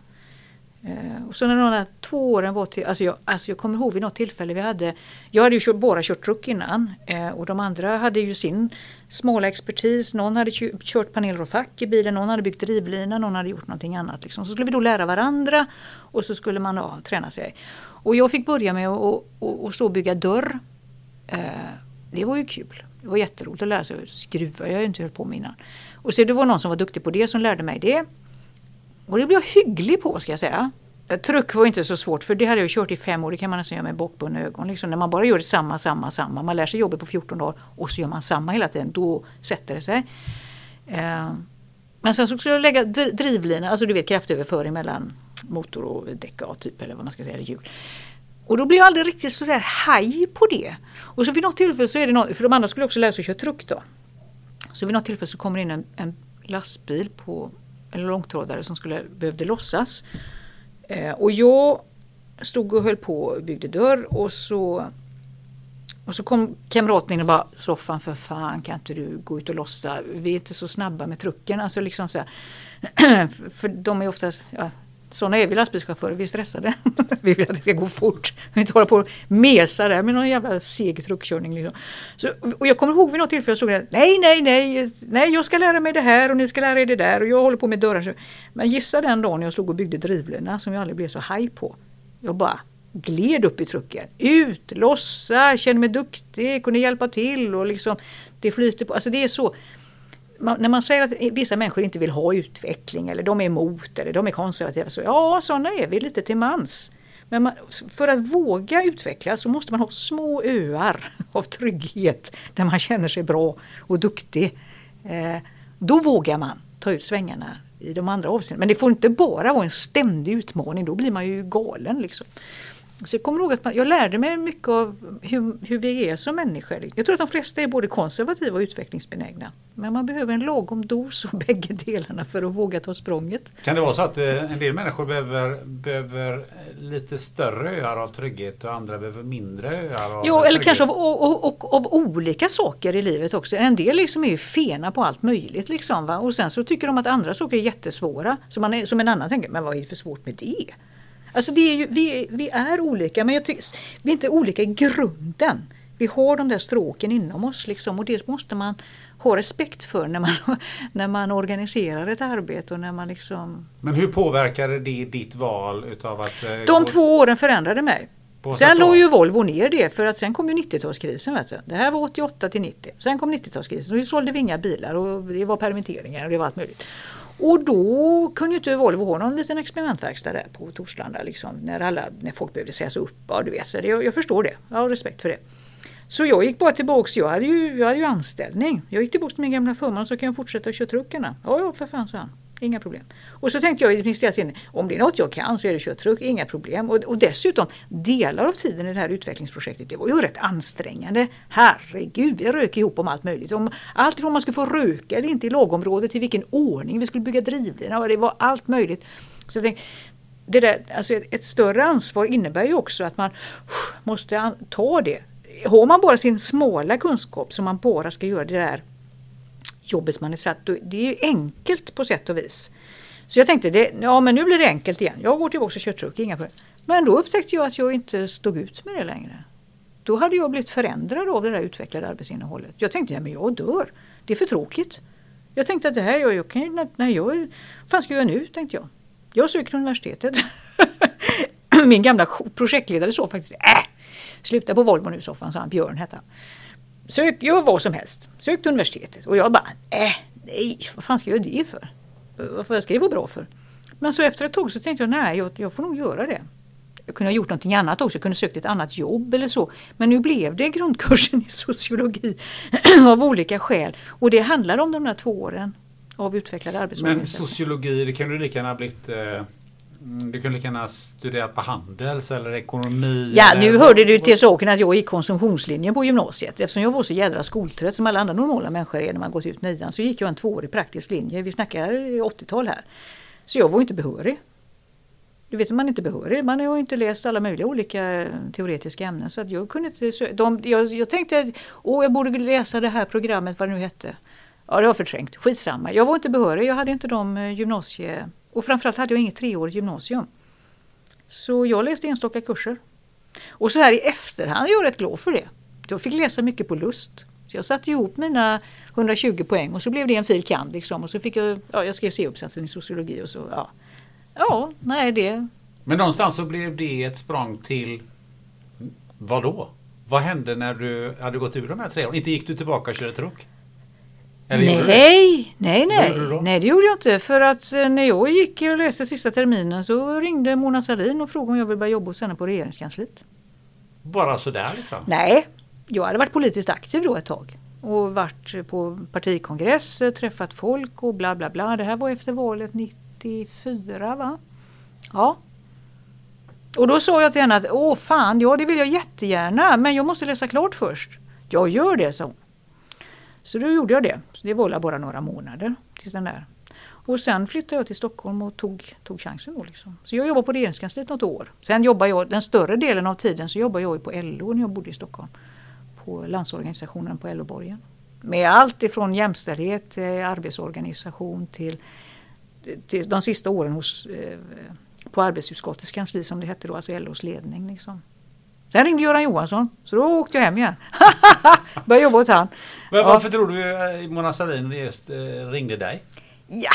S1: Eh, och så när de där två åren var till, alltså jag, alltså jag kommer ihåg vid något tillfälle vi hade, jag hade ju kört, bara kört truck innan eh, och de andra hade ju sin smala expertis. Någon hade kört paneler och fack i bilen, någon hade byggt drivlina, någon hade gjort någonting annat. Liksom. Så skulle vi då lära varandra och så skulle man ja, träna sig. Och jag fick börja med att stå och bygga dörr. Eh, det var ju kul. Det var jätteroligt att lära sig skruva, jag har inte höll på med innan. Och så det var någon som var duktig på det som lärde mig det. Och det blev jag hygglig på ska jag säga. Truck var inte så svårt för det hade jag kört i fem år. Det kan man nästan göra med bakbundna ögon. Liksom när man bara gör samma, samma, samma. Man lär sig jobbet på 14 dagar och så gör man samma hela tiden. Då sätter det sig. Eh, men sen så skulle jag lägga drivlina, alltså du vet kraftöverföring mellan motor och däck ja, typ eller vad man ska säga, eller hjul. Och då blir jag aldrig riktigt sådär haj på det. Och så vid något tillfälle så är det något, för de andra skulle också lära sig att köra truck då. Så vid något tillfälle så kommer det in en, en lastbil på eller långtradare som skulle, behövde lossas. Eh, och jag stod och höll på och byggde dörr och så och så kom kamraten in och bara Soffan för fan kan inte du gå ut och lossa? Vi är inte så snabba med trucken. Alltså liksom så här, för de är oftast, ja, sådana är vi lastbilschaufförer, vi är stressade. vi vill att det ska gå fort. Vi vill inte hålla på och mesa där med någon jävla seg truckkörning. Liksom. Så, och jag kommer ihåg vid något tillfälle jag såg det. Nej, nej, nej, nej, jag ska lära mig det här och ni ska lära er det där och jag håller på med dörrar. Men gissa den dagen jag slog och byggde drivlina som jag aldrig blev så haj på. Jag bara gled upp i trucken. Ut, lossa, kände mig duktig, kunde hjälpa till och liksom det flyter på. Alltså det är så man, när man säger att vissa människor inte vill ha utveckling eller de är emot eller de är konservativa. Så ja, sådana är vi lite till mans. Men man, för att våga utvecklas så måste man ha små öar av trygghet där man känner sig bra och duktig. Eh, då vågar man ta ut svängarna i de andra avseendena. Men det får inte bara vara en ständig utmaning, då blir man ju galen. Liksom. Så jag kommer ihåg att man, jag lärde mig mycket av hur, hur, vi är som människor. Jag tror att de flesta är både konservativa och utvecklingsbenägna. Men man behöver en lagom dos av bägge delarna för att våga ta språnget.
S2: Kan det vara så att eh, en del människor behöver, behöver lite större öar av trygghet och andra behöver mindre öar av
S1: Jo, eller
S2: trygghet?
S1: kanske av, och, och, av olika saker i livet också. En del liksom är ju fena på allt möjligt. Liksom, va? Och sen så tycker de att andra saker är jättesvåra. Så man är, som en annan tänker, men vad är det för svårt med det? Alltså det är ju, vi, vi är olika men jag tycker, vi är inte olika i grunden. Vi har de där stråken inom oss liksom, och det måste man ha respekt för när man, när man organiserar ett arbete. Och när man liksom...
S2: Men hur påverkade det ditt val utav att... eh,
S1: De två åren förändrade mig. Sen låg ju Volvo ner det för att sen kom ju 90-talskrisen. Vet du. Det här var 88 till 90. Sen kom 90-talskrisen och då sålde vi inga bilar och det var permitteringar och det var allt möjligt. Och då kunde ju inte Volvo ha någon liten experimentverkstad där på Torslanda liksom, när, alla, när folk behövde sägas upp. Ja, du vet, så det, jag, jag förstår det. Jag har respekt för det. Så jag gick bara tillbaks, jag hade ju, jag hade ju anställning. Jag gick tillbaks till min gamla förman så kan jag fortsätta köra truckarna. Ja, ja för fan sa han. Inga problem. Och så tänkte jag i min stilla sinne, om det är något jag kan så är det köra truck, inga problem. Och, och dessutom, delar av tiden i det här utvecklingsprojektet, det var ju rätt ansträngande. Herregud, vi rök ihop om allt möjligt. Om allt från om man skulle få röka eller inte i lagområdet till vilken ordning vi skulle bygga drivlina. Och det var allt möjligt. Så jag tänkte, det där, alltså ett, ett större ansvar innebär ju också att man måste ta det. Har man bara sin smala kunskap som man bara ska göra det där jobbet som man är satt, det är ju enkelt på sätt och vis. Så jag tänkte, det, ja men nu blir det enkelt igen. Jag går tillbaka och kör truck, inga problem. Men då upptäckte jag att jag inte stod ut med det längre. Då hade jag blivit förändrad av det där utvecklade arbetsinnehållet. Jag tänkte, ja men jag dör. Det är för tråkigt. Jag tänkte att det här, jag, jag kan ju, nej jag, vad fan ska jag göra nu, tänkte jag. Jag söker universitetet. Min gamla projektledare sa faktiskt, äh, sluta på Volvo nu soffan, sa han, Björn hette han. Sök, gör vad som helst. Sök till universitetet. Och jag bara, äh, nej, vad fan ska jag göra det för? Vad ska det vara bra för? Men så efter ett tag så tänkte jag, nej, jag, jag får nog göra det. Jag kunde ha gjort någonting annat också, jag kunde sökt ett annat jobb eller så. Men nu blev det grundkursen i sociologi av olika skäl. Och det handlar om de där två åren av utvecklade
S2: Men
S1: arbetsorganisationer.
S2: sociologi, det kan du lika gärna ha blivit... Eh, du kan lika gärna studera på Handels eller ekonomi.
S1: Ja,
S2: eller,
S1: nu hörde du till saken att jag gick konsumtionslinjen på gymnasiet. Eftersom jag var så jädra skoltrött som alla andra normala människor är när man gått ut nian så gick jag en tvåårig praktisk linje. Vi snackar 80-tal här. Så jag var inte behörig. Du vet, man är inte behörig. Man har inte läst alla möjliga olika teoretiska ämnen. Så att jag kunde inte de, jag, jag tänkte, åh jag borde läsa det här programmet, vad det nu hette. Ja, det var förträngt. Skitsamma. Jag var inte behörig. Jag hade inte de eh, gymnasie... Och framförallt hade jag inget treårigt gymnasium. Så jag läste enstaka kurser. Och så här i efterhand är jag rätt glad för det. Jag fick läsa mycket på lust. Så jag satte ihop mina 120 poäng och så blev det en fil. kand. Liksom. Och så fick jag, ja, jag skrev C-uppsatsen i sociologi och så, ja. Ja, nej det...
S2: Men någonstans så blev det ett språng till... Vad då? Vad hände när du hade gått ur de här tre åren? Inte gick du tillbaka och körde truck? Eller?
S1: Nej, nej, nej.
S2: då?
S1: Nej, det gjorde jag inte. För att eh, när jag gick och läste sista terminen så ringde Mona Sahlin och frågade om jag ville börja jobba hos henne på regeringskansliet.
S2: Bara sådär liksom?
S1: Nej, jag hade varit politiskt aktiv då ett tag. Och varit på partikongress, eh, träffat folk och bla bla bla. Det här var efter valet 94 va? Ja. Och då sa jag till henne att åh fan, ja det vill jag jättegärna men jag måste läsa klart först. Jag gör det, sa hon. Så då gjorde jag det. Så det var bara några månader tills den där. Och sen flyttade jag till Stockholm och tog, tog chansen då. Liksom. Så jag jobbade på regeringskansliet något år. Sen jobbade jag, den större delen av tiden så jobbade jag på LO när jag bodde i Stockholm. På landsorganisationen på LO-borgen. Med allt ifrån jämställdhet, eh, arbetsorganisation till, till de sista åren hos eh, på arbetsutskottets kansli som det hette då, alltså LOs ledning. Liksom. Sen ringde Göran Johansson, så då åkte jag hem igen. Började jobba åt han.
S2: Men
S1: Ja.
S2: varför tror du eh, Mona Sahlin just eh, ringde dig?
S1: Ja,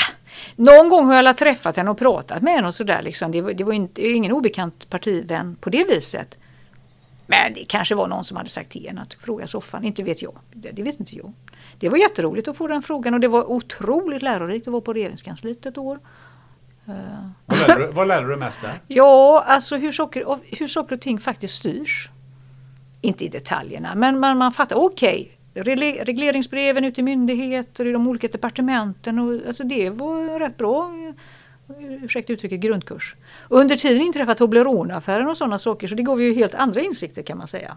S1: någon gång har jag träffat henne och pratat med henne och sådär. Liksom. Det, var, det var inte, ingen obekant partivän på det viset. Men det kanske var någon som hade sagt till henne att fråga soffan, inte vet jag. Det, det vet inte jag. Det var jätteroligt att få den frågan och det var otroligt lärorikt att vara på regeringskansliet ett år.
S2: Vad lärde du, vad lärde du mest där?
S1: Ja, alltså hur saker, hur saker och ting faktiskt styrs. Inte i detaljerna, men man, man fattar, okej, regle- regleringsbreven ut till myndigheter, i de olika departementen, och, alltså det var rätt bra, eh, ursäkta uttrycket, grundkurs. Och under tiden inträffade Toblerone-affären och sådana saker, så det gav ju helt andra insikter kan man säga.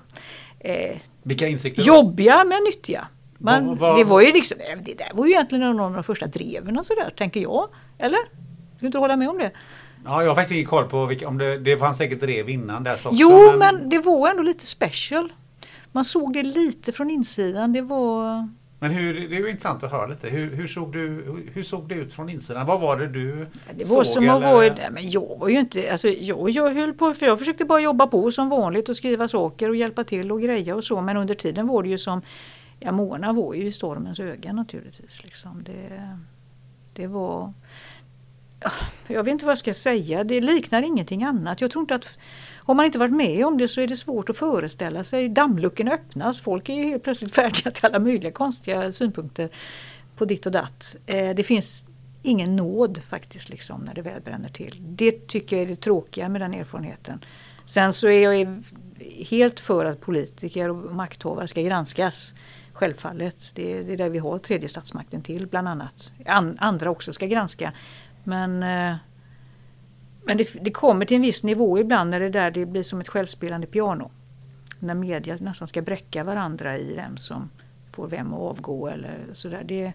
S1: Eh,
S2: Vilka insikter?
S1: jobbiga men nyttiga. Man,
S2: Vad- vad-
S1: det var ju liksom, eh, det där var ju egentligen någon av de första dreven och sådär, tänker jag. Eller? Du inte hålla med om det?
S2: Ja, jag har faktiskt ingen koll på vilka, om det, det fanns säkert drev innan dess också.
S1: Jo, men... det var ändå lite special. Man såg det lite från insidan. Det var...
S2: Men hur, det är ju intressant att höra lite. Hur, hur, såg du, hur, såg det ut från insidan? Vad var det du
S1: Det var
S2: såg?
S1: som
S2: eller?
S1: vara... nej, Men jag var ju inte... Alltså, jag, jag höll på... För jag försökte bara jobba på som vanligt och skriva saker och hjälpa till och greja och så. Men under tiden var det ju som... Ja, Mona var ju i stormens öga naturligtvis. Liksom. Det, det var... Jag vet inte vad jag ska säga. Det liknar ingenting annat. Jag tror inte att... Har man inte varit med om det så är det svårt att föreställa sig. Dammluckorna öppnas. Folk är ju helt plötsligt färdiga till alla möjliga konstiga synpunkter på ditt och datt. Eh, det finns ingen nåd faktiskt liksom när det väl bränner till. Det tycker jag är det tråkiga med den erfarenheten. Sen så är jag helt för att politiker och makthavare ska granskas. Självfallet. Det är, det där vi har tredje statsmakten till bland annat. Andra också ska granska. Men, eh, men det, det kommer till en viss nivå ibland när det där det blir som ett självspelande piano. När media nästan ska bräcka varandra i vem som får vem att avgå eller sådär. Det,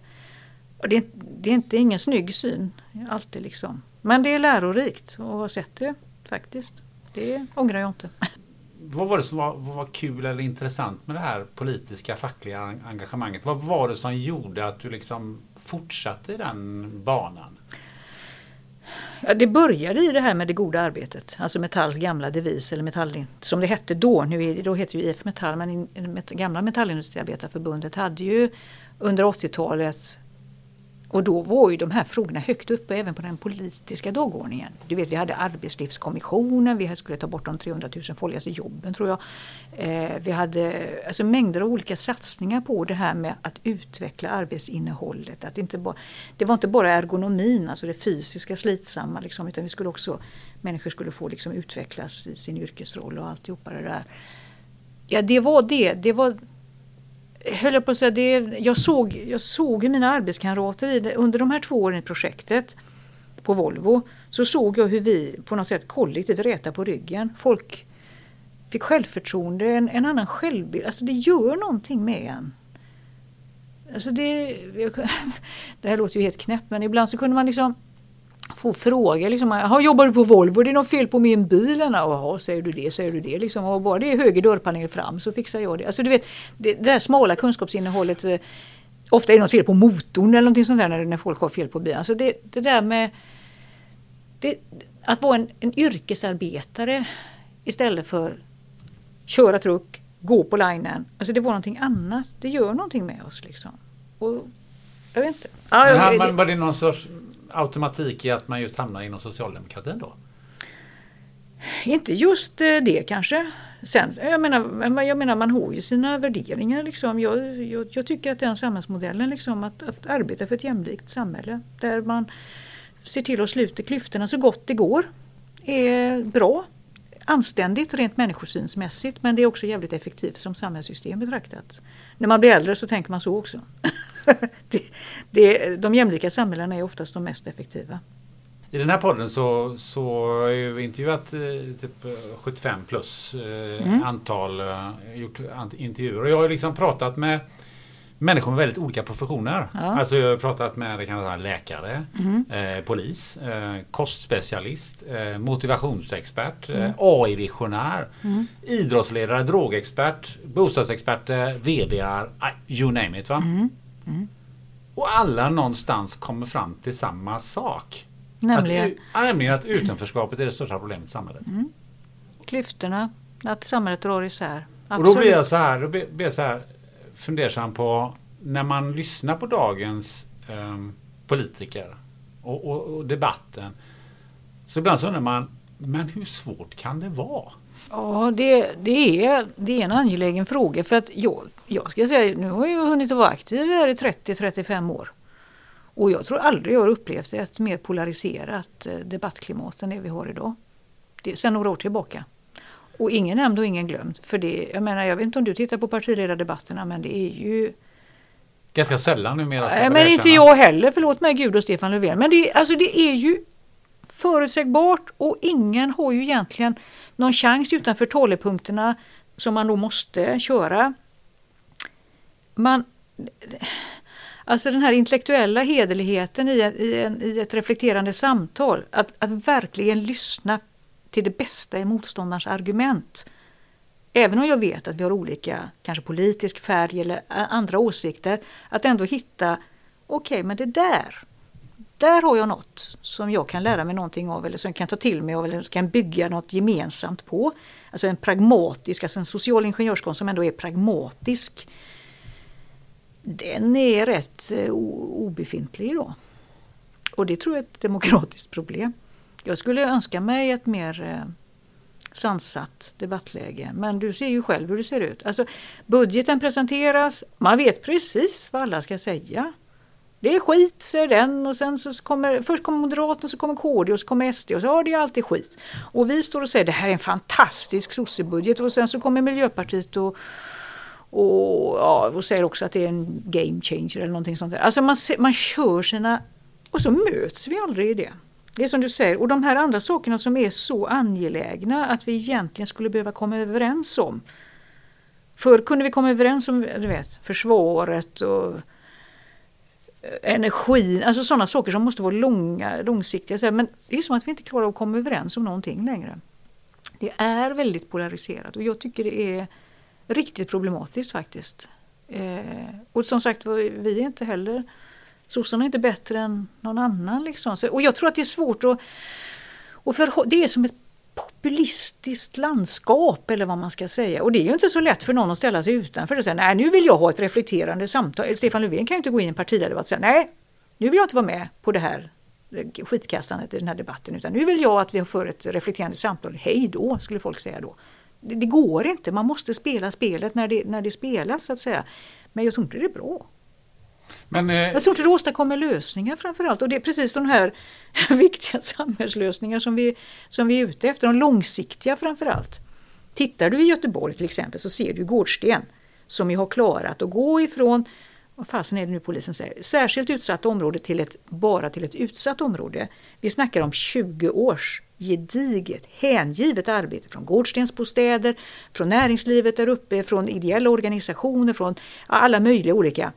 S1: det, det är inte ingen snygg syn alltid liksom. Men det är lärorikt att ha sett det faktiskt. Det ångrar jag inte.
S2: Vad var det som var, vad var kul eller intressant med det här politiska fackliga engagemanget? Vad var det som gjorde att du liksom fortsatte i den banan?
S1: Ja, det började i det här med det goda arbetet. Alltså Metalls gamla devis, eller Metall, som det hette då. Nu är, då heter det ju IF Metall, men det gamla Metallindustriarbetarförbundet hade ju under 80-talet och då var ju de här frågorna högt uppe även på den politiska dagordningen. Du vet, vi hade arbetslivskommissionen, vi skulle ta bort de 300 000 farligaste jobben tror jag. Eh, vi hade alltså mängder av olika satsningar på det här med att utveckla arbetsinnehållet. Att inte bara, det var inte bara ergonomin, alltså det fysiska slitsamma, liksom, utan vi skulle också, människor skulle få liksom utvecklas i sin yrkesroll och alltihopa det där. Ja, det var det. Det var höll jag på att säga, det, jag, såg, jag såg hur mina arbetskamrater i det, under de här två åren i projektet på Volvo så såg jag hur vi på något sätt kollektivt rätade på ryggen. Folk fick självförtroende, en, en annan självbild. Alltså det gör någonting med en. Alltså det, jag, det här låter ju helt knäppt men ibland så kunde man liksom få frågor. Liksom, "Jaha, jobbar du på Volvo? Det är något fel på min bil? Jaha, säger du det? Säger du det? Liksom, och bara det är höger dörrpanel fram så fixar jag det. Alltså, du vet, det, det där smala kunskapsinnehållet. eh, Ofta är det något fel på motorn eller någonting sånt där när, när folk har fel på bilen. Alltså det, det där med det, att vara en, en yrkesarbetare istället för köra truck, gå på linen. Alltså det var någonting annat. Det gör någonting med oss liksom. Och, jag vet inte. Ja,
S2: Men,
S1: jag- det-
S2: men var det någon sorts automatik i att man just hamnar inom socialdemokratin då?
S1: Inte just eh, det kanske. Sen, jag, menar, jag menar man har ju sina värderingar. Liksom. Jag, jag, jag tycker att den samhällsmodellen, liksom, att, att arbeta för ett jämlikt samhälle där man ser till att sluta klyftorna så gott det går är bra. Anständigt rent människosynsmässigt men det är också jävligt effektivt som samhällssystem betraktat. När man blir äldre så tänker man så också. det, det, de jämlika samhällena är oftast de mest effektiva.
S2: I den här podden så, så har jag ju intervjuat eh, typ eh, 75 plus eh,
S1: Mm.
S2: antal eh, gjort intervjuer. Och jag har liksom pratat med människor med väldigt olika professioner.
S1: Ja.
S2: Alltså jag har pratat med det kan vara läkare,
S1: Mm.
S2: eh, polis, eh, kostspecialist, eh, motivationsexpert,
S1: Mm.
S2: AI-visionär, idrottsledare, drogexpert, bostadsexperter, VDR, you name it. Va?
S1: Mm.
S2: Och alla någonstans kommer fram till samma sak.
S1: Nämligen
S2: Att, nämligen att utanförskapet är det största problemet i samhället.
S1: klyftorna, att samhället drar isär.
S2: Och då blir jag så här, då blir jag så här fundersam på när man lyssnar på dagens ehm, politiker och, och, och debatten. Så ibland så undrar man, men hur svårt kan det vara?
S1: Ja, det, det, är, det är en angelägen fråga. För att jag, jag ska säga, nu har jag hunnit vara aktiv här i 30-35 år. Och jag tror aldrig jag har upplevt ett mer polariserat eh, debattklimat än det vi har idag. Det, sen några år tillbaka. Och ingen nämnd och ingen glömd. För det, jag menar, jag vet inte om du tittar på partiledardebatterna men det är ju
S2: Ganska sällan numera.
S1: Nej, men inte jag heller, förlåt mig Gud och Stefan Löfven. Men det, alltså det är ju förutsägbart och ingen har ju egentligen någon chans utanför talepunkterna som man då måste köra. Man, alltså den här intellektuella hederligheten i, i, en, i ett reflekterande samtal, att, att verkligen lyssna till det bästa i motståndarens argument. Även om jag vet att vi har olika, kanske politisk färg eller andra åsikter, att ändå hitta, okej men det där, där har jag något som jag kan lära mig någonting av eller som jag kan ta till mig av eller som kan bygga något gemensamt på. Alltså en pragmatisk, alltså en social ingenjörskonst som ändå är pragmatisk. Den är rätt eh, obefintlig idag. Och det tror jag är ett demokratiskt problem. Jag skulle önska mig ett mer eh, sansat debattläge. Men du ser ju själv hur det ser ut. Alltså, budgeten presenteras, man vet precis vad alla ska säga. Det är skit, säger den och sen så kommer, först kommer Moderaterna, så kommer KD och så kommer SD och så har det är alltid skit. Och vi står och säger det här är en fantastisk sossebudget och sen så kommer Miljöpartiet och, och, ja, och säger också att det är en game changer eller någonting sånt där. Alltså man, man kör sina, och så möts vi aldrig i det. Det är som du säger, och de här andra sakerna som är så angelägna att vi egentligen skulle behöva komma överens om. Förr kunde vi komma överens om du vet, försvaret och energin, alltså sådana saker som måste vara långa, långsiktiga. Men det är som att vi inte klarar att komma överens om någonting längre. Det är väldigt polariserat och jag tycker det är riktigt problematiskt faktiskt. Eh, och som sagt vi är inte heller sossarna är inte bättre än någon annan. Liksom. Så, och jag tror att det är svårt att... Och för, det är som ett populistiskt landskap eller vad man ska säga. Och det är ju inte så lätt för någon att ställa sig utanför och säga nej nu vill jag ha ett reflekterande samtal. Stefan Löfven kan ju inte gå in i en partiledardebatt och säga nej nu vill jag inte vara med på det här skitkastandet i den här debatten utan nu vill jag att vi för ett reflekterande samtal. Hej då skulle folk säga då. Det, det går inte, man måste spela spelet när det, när det spelas så att säga. Men jag tror inte det är bra.
S2: Men, eh,
S1: Jag tror inte det åstadkommer lösningar framförallt. Och det är precis de här viktiga samhällslösningar som vi, som vi är ute efter. De långsiktiga framförallt. Tittar du i Göteborg till exempel så ser du Gårdsten som ju har klarat att gå ifrån vad fasen är det nu polisen säger? Särskilt utsatt område till ett, bara till ett utsatt område. Vi snackar om 20 års gediget, hängivet arbete från Gårdstensbostäder, från näringslivet där uppe, från ideella organisationer, från alla möjliga olika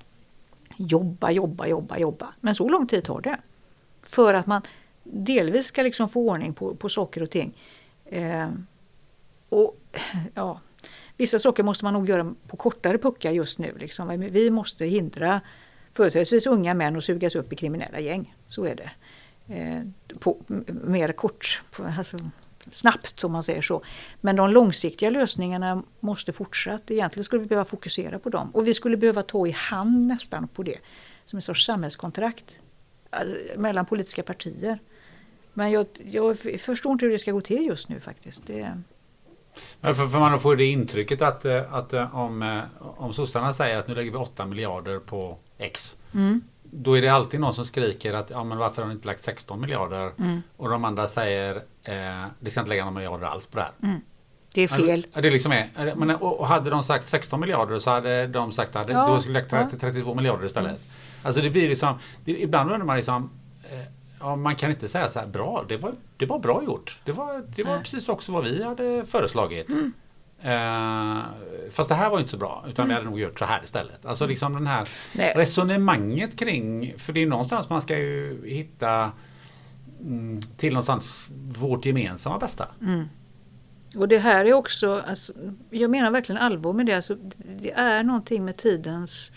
S1: jobba, jobba, jobba, jobba. Men så lång tid tar det. För att man delvis ska liksom få ordning på, på saker och ting. Eh, och ja, Vissa saker måste man nog göra på kortare puckar just nu. Liksom. Vi måste hindra företrädesvis unga män att sugas upp i kriminella gäng. Så är det. Eh, på, mer kort, på, alltså, snabbt om man säger så. Men de långsiktiga lösningarna måste fortsatt. Egentligen skulle vi behöva fokusera på dem. Och vi skulle behöva ta i hand nästan på det. Som en sorts samhällskontrakt alltså, mellan politiska partier. Men jag, jag förstår inte hur det ska gå till just nu faktiskt. Det,
S2: Men För, för man får det intrycket att, eh, att eh, om, eh, om sossarna säger att nu lägger vi 8 miljarder på X. Då är det alltid någon som skriker att ja, men varför har ni inte lagt 16 miljarder? Och de andra säger eh, det ska inte lägga några miljarder alls på det här.
S1: det är fel.
S2: Det liksom är, men, och hade de sagt 16 miljarder så hade de sagt att
S1: Ja,
S2: då skulle 30,
S1: ja.
S2: 32 miljarder istället. Alltså det blir liksom, det, ibland undrar man liksom eh, Ja, man kan inte säga så här bra, det var, det var bra gjort. Det var, det var precis också vad vi hade föreslagit.
S1: Mm.
S2: Eh, fast det här var inte så bra, utan vi hade nog gjort så här istället. Alltså liksom den här
S1: Mm. Nej.
S2: resonemanget kring, för det är någonstans man ska ju hitta mm, till någonstans vårt gemensamma bästa.
S1: Och det här är också, alltså, jag menar verkligen allvar med det. Alltså, det är någonting med tidens...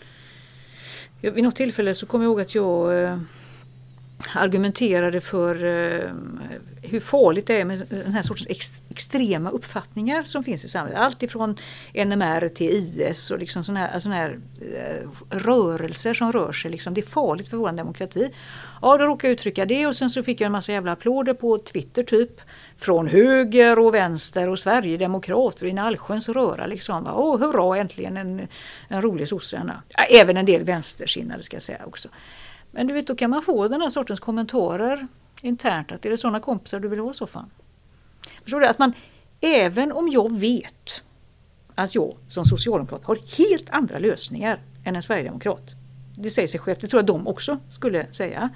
S1: Vid något tillfälle så kommer jag ihåg att jag argumenterade för eh, hur farligt det är med den här sortens ex, extrema uppfattningar som finns i samhället. Allt ifrån NMR till IS och liksom sådana här, såna här eh, rörelser som rör sig. Liksom. Det är farligt för vår demokrati. Ja, då råkade jag uttrycka det och sen så fick jag en massa jävla applåder på Twitter typ. Från höger och vänster och Sverigedemokrater och i en allsköns röra. Liksom. Åh, hurra, äntligen en, en rolig sosse. Även en del vänstersinnade ska jag säga också. Men du vet, då kan man få den här sortens kommentarer internt. Att är det sådana kompisar du vill ha i så fall? Förstår du? Att man, även om jag vet att jag som socialdemokrat har helt andra lösningar än en sverigedemokrat. Det säger sig självt, det tror jag de också skulle säga.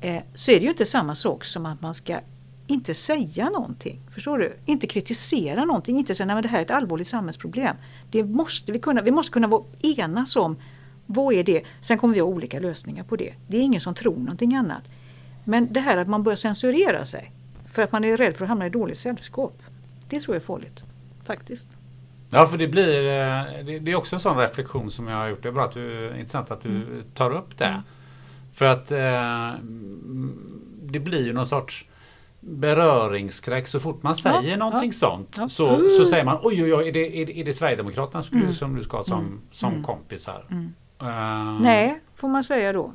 S1: Eh, så är det ju inte samma sak som att man ska inte säga någonting. Förstår du? Inte kritisera någonting, inte säga att det här är ett allvarligt samhällsproblem. Det måste vi, kunna, vi måste kunna enas om vad är det? Sen kommer vi ha olika lösningar på det. Det är ingen som tror någonting annat. Men det här att man börjar censurera sig för att man är rädd för att hamna i dåligt sällskap. Det tror jag är farligt. Faktiskt.
S2: Ja, för det blir eh, det är också en sån reflektion som jag har gjort. Det är bra att du, intressant att du mm. tar upp det. Mm. För att eh, det blir ju någon sorts beröringsskräck. Så fort man säger ja, någonting ja, sånt ja. Så, så säger man oj oj oj, är det, är det, är det Sverigedemokraterna som, mm. som du ska ha som, mm. som mm. kompisar? Mm.
S1: Um... Nej, får man säga då.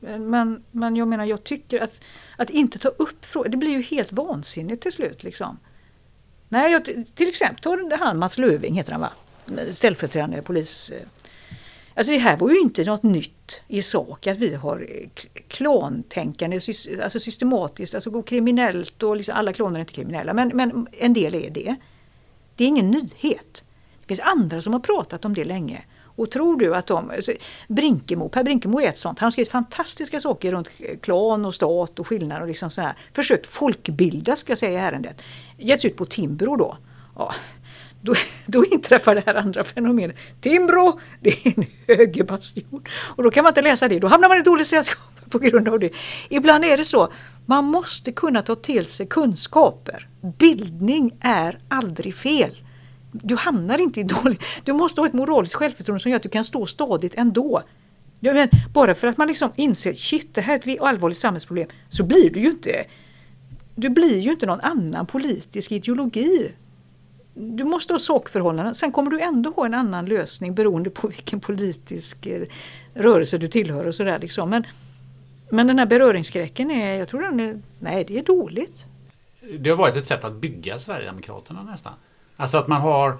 S1: Men, men jag menar, jag tycker att, att inte ta upp frågan. det blir ju helt vansinnigt till slut. Liksom. Nej, jag, till exempel, ta han Mats Löving heter han va? Ställföreträdande polis. Eh. Alltså det här var ju inte något nytt i sak att vi har eh, klantänkande, alltså systematiskt, alltså går kriminellt och liksom, alla klaner är inte kriminella men, men en del är det. Det är ingen nyhet. Det finns andra som har pratat om det länge. Och tror du att de... Brinkemo, Per Brinkemo är ett sånt. Han har skrivit fantastiska saker runt klan och stat och skillnader och liksom sådär. Försökt folkbilda ska jag säga i ärendet. Getts ut på Timbro då. Ja, då, då inträffar det här andra fenomenet. Timbro, det är en högerbastion. Och då kan man inte läsa det. Då hamnar man i dåligt sällskap på grund av det. Ibland är det så. Man måste kunna ta till sig kunskaper. Bildning är aldrig fel du hamnar inte i dålig... Du måste ha ett moraliskt självförtroende som gör att du kan stå stadigt ändå. Men bara för att man liksom inser shit det här är ett allvarligt samhällsproblem så blir du ju inte du blir ju inte någon annan politisk ideologi. Du måste ha sakförhållanden. Sen kommer du ändå ha en annan lösning beroende på vilken politisk eh, rörelse du tillhör och sådär. Liksom. Men, men den här beröringsskräcken är, jag tror den är, nej det är dåligt.
S2: Det har varit ett sätt att bygga Sverigedemokraterna nästan. Alltså att man har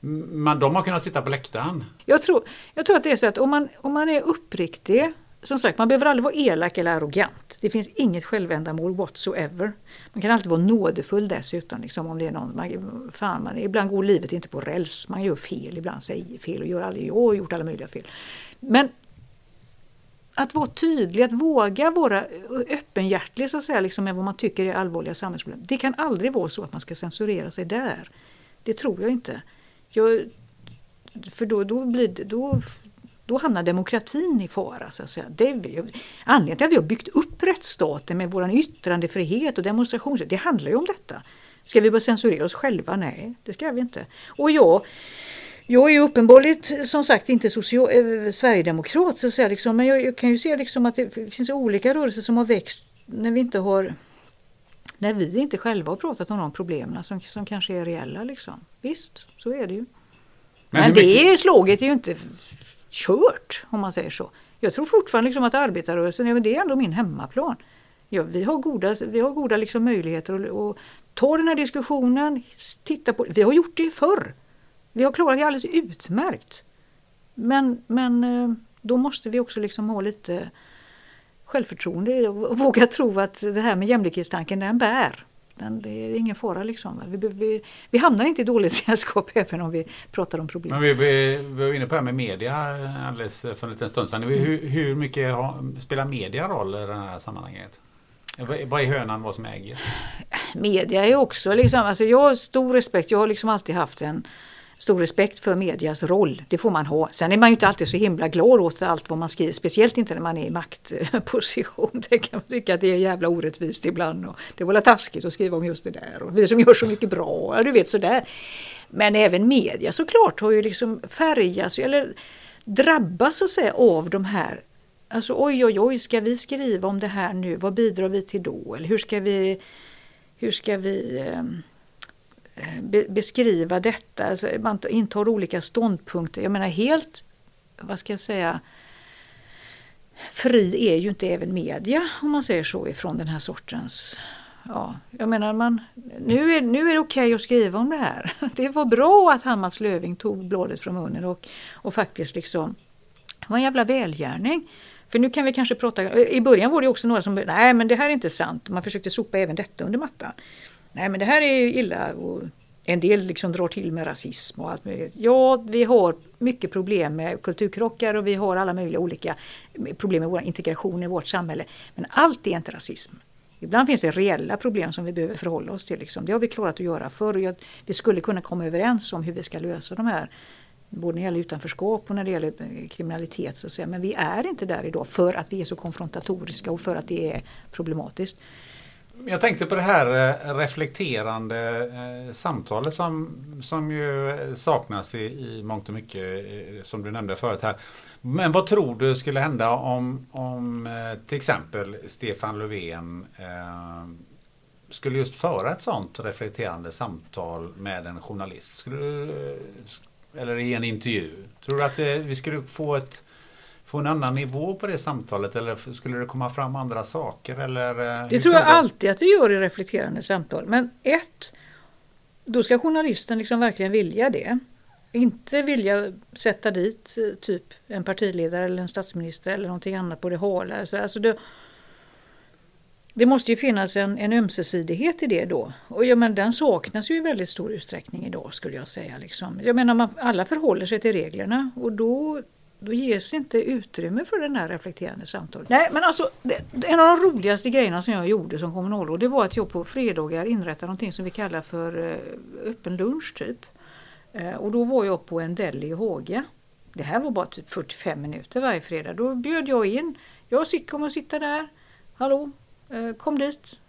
S2: man, de har kunnat sitta på läktaren.
S1: Jag tror, jag tror att det är så att om man, om man är uppriktig som sagt, man behöver aldrig vara elak eller arrogant. Det finns inget självändamål whatsoever. Man kan alltid vara nådefull dessutom. Liksom, om det är någon, man, fan, man, ibland går livet inte på räls. Man gör fel, ibland säger fel och gör aldrig, jag har gjort alla möjliga fel. Men att vara tydlig, att våga vara öppenhjärtig så att säga, liksom med vad man tycker är allvarliga samhällsproblem. Det kan aldrig vara så att man ska censurera sig där. Det tror jag inte. Jag, för då, då, blir det, då, då hamnar demokratin i fara. Så att säga. Det anledningen till att vi har byggt upp rättsstaten med vår yttrandefrihet och demonstrationsfrihet, det handlar ju om detta. Ska vi börja censurera oss själva? Nej, det ska vi inte. Och jag, jag är ju uppenbarligen som sagt inte social, eh, sverigedemokrat, så att säga, liksom, men jag, jag, kan ju se liksom att det finns olika rörelser som har växt när vi inte har när vi inte själva har pratat om de problemen som, som kanske är reella. Liksom. Visst, så är det ju. Men, Men det mycket... slaget är ju inte kört om man säger så. Jag tror fortfarande liksom att arbetarrörelsen, ja, men det är ändå min hemmaplan. Ja, vi har goda, vi har goda liksom möjligheter att, att ta den här diskussionen, titta på Vi har gjort det förr. Vi har klarat det alldeles utmärkt. Men, men eh, då måste vi också liksom ha lite självförtroende och våga tro att det här med jämlikhetstanken den bär. Den, det är ingen fara liksom. Vi, vi, vi hamnar inte i dåligt sällskap även om vi pratar om problem.
S2: Men vi, vi, vi var inne på det här med media alldeles för en liten stund sedan. Hur, hur mycket har, spelar media roll i det här sammanhanget? Vad är hönan, vad som äger?
S1: Media är också liksom, alltså jag har stor respekt, jag har liksom alltid haft en stor respekt för medias roll. Det får man ha. Sen är man ju inte alltid så himla glad åt allt vad man skriver. Speciellt inte när man är i maktposition. Det kan man tycka att det är jävla orättvist ibland. Och det var taskigt att skriva om just det där. Och vi som gör så mycket bra. Ja, du vet sådär. Men även media såklart har ju liksom färgats eller drabbas så att säga av de här Alltså oj oj oj, ska vi skriva om det här nu? Vad bidrar vi till då? Eller hur ska vi, hur ska vi eh, be, beskriva detta? Alltså, man intar olika ståndpunkter. Jag menar helt, vad ska jag säga, fri är ju inte även media om man säger så ifrån den här sortens Ja, jag menar man, nu är, nu är det okej okay att skriva om det här. Det var bra att Hammars Löving tog bladet från munnen och, och faktiskt liksom, det var en jävla välgärning. För nu kan vi kanske prata, i början var det också några som, nej men det här är inte sant, man försökte sopa även detta under mattan. Nej men det här är illa och en del liksom drar till med rasism och allt möjligt. Ja, vi har mycket problem med kulturkrockar och vi har alla möjliga olika problem med vår integration i vårt samhälle. Men allt är inte rasism. Ibland finns det reella problem som vi behöver förhålla oss till. Liksom. Det har vi klarat att göra förr och vi skulle kunna komma överens om hur vi ska lösa de här både när det gäller utanförskap och när det gäller eh, kriminalitet. Så att säga. Men vi är inte där idag för att vi är så konfrontatoriska och för att det är problematiskt.
S2: Jag tänkte på det här eh, reflekterande eh, samtalet som, som ju saknas i, i mångt och mycket eh, som du nämnde förut här. Men vad tror du skulle hända om, om till exempel Stefan Löfven eh, skulle just föra ett sånt reflekterande samtal med en journalist? Skulle du, eller i en intervju. Tror du att vi skulle få, ett, få en annan nivå på det samtalet eller skulle det komma fram andra saker? Eller,
S1: eh, det tror jag du? alltid att det gör i reflekterande samtal. Men ett, då ska journalisten liksom verkligen vilja det. Inte vilja sätta dit eh, typ en partiledare eller en statsminister eller någonting annat på det hala. Alltså det, det måste ju finnas en, en ömsesidighet i det då. Och jag menar, den saknas ju i väldigt stor utsträckning idag skulle jag säga. Liksom. Jag menar, man, alla förhåller sig till reglerna och då, då ges inte utrymme för den här reflekterande samtalet. Nej, men alltså det, en av de roligaste grejerna som jag gjorde som kommunalråd det var att jag på fredagar inrättade någonting som vi kallar för eh, öppen lunch typ. Eh, och då var jag på en deli i Håga. Det här var bara typ 45 minuter varje fredag. Då bjöd jag in. Jag kommer att sitta där. Hallå, eh, kom dit.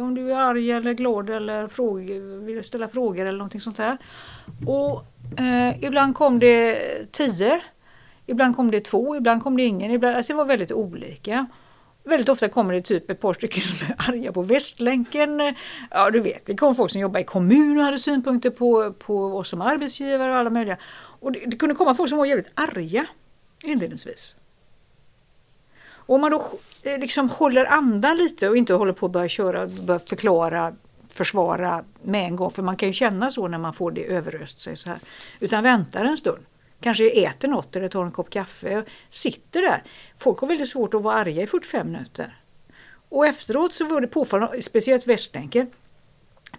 S1: Om du är arg eller glad eller fråga, vill ställa frågor eller någonting sånt här. Och eh, ibland kom det tio. Ibland kom det två, ibland kom det ingen. Ibland, alltså det var väldigt olika. Väldigt ofta kommer det typ ett par stycken som är arga på Västlänken. Ja du vet, det kom folk som jobbar i kommun och hade synpunkter på, på oss som arbetsgivare och alla möjliga. Och det, det kunde komma folk som var jävligt arga inledningsvis. Och om man då eh, liksom håller andan lite och inte håller på att börja köra, börja förklara, försvara med en gång, för man kan ju känna så när man får det överöst sig så här. Utan väntar en stund. Kanske äter något eller tar en kopp kaffe och sitter där. Folk har väldigt svårt att vara arga i 45 minuter. Och efteråt så var det påfallande, speciellt Västlänken,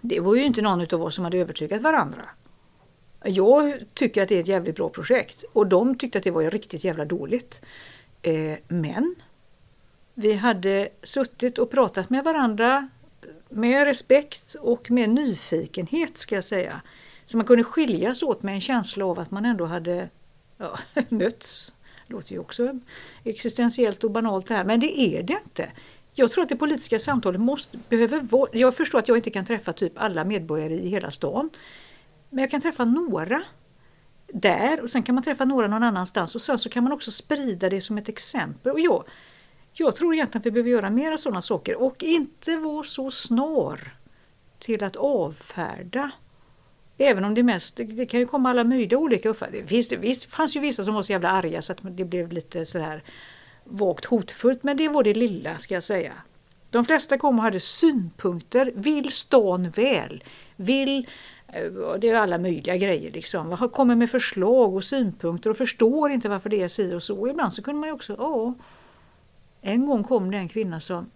S1: det var ju inte någon av oss som hade övertygat varandra. Jag tycker att det är ett jävligt bra projekt och de tyckte att det var riktigt jävla dåligt. Eh, men vi hade suttit och pratat med varandra med respekt och med nyfikenhet ska jag säga. Så man kunde skiljas åt med en känsla av att man ändå hade ja, mötts. Det låter ju också existentiellt och banalt det här, men det är det inte. Jag tror att det politiska samtalet måste, behöver vara... Jag förstår att jag inte kan träffa typ alla medborgare i hela stan. Men jag kan träffa några där och sen kan man träffa några någon annanstans och sen så kan man också sprida det som ett exempel. Och jag, jag tror egentligen att vi behöver göra mer sådana saker och inte vara så snar till att avfärda. Även om det mest, det kan ju komma alla möjliga olika uppfattningar. Visst, visst fanns ju vissa som var så jävla arga så att det blev lite sådär vagt hotfullt, men det var det lilla ska jag säga. De flesta kom och hade synpunkter, vill stan väl, vill eh, det är alla möjliga grejer liksom. Kommer med förslag och synpunkter och förstår inte varför det är si och så. Ibland så kunde man ju också, ja en gång kom det en kvinna som,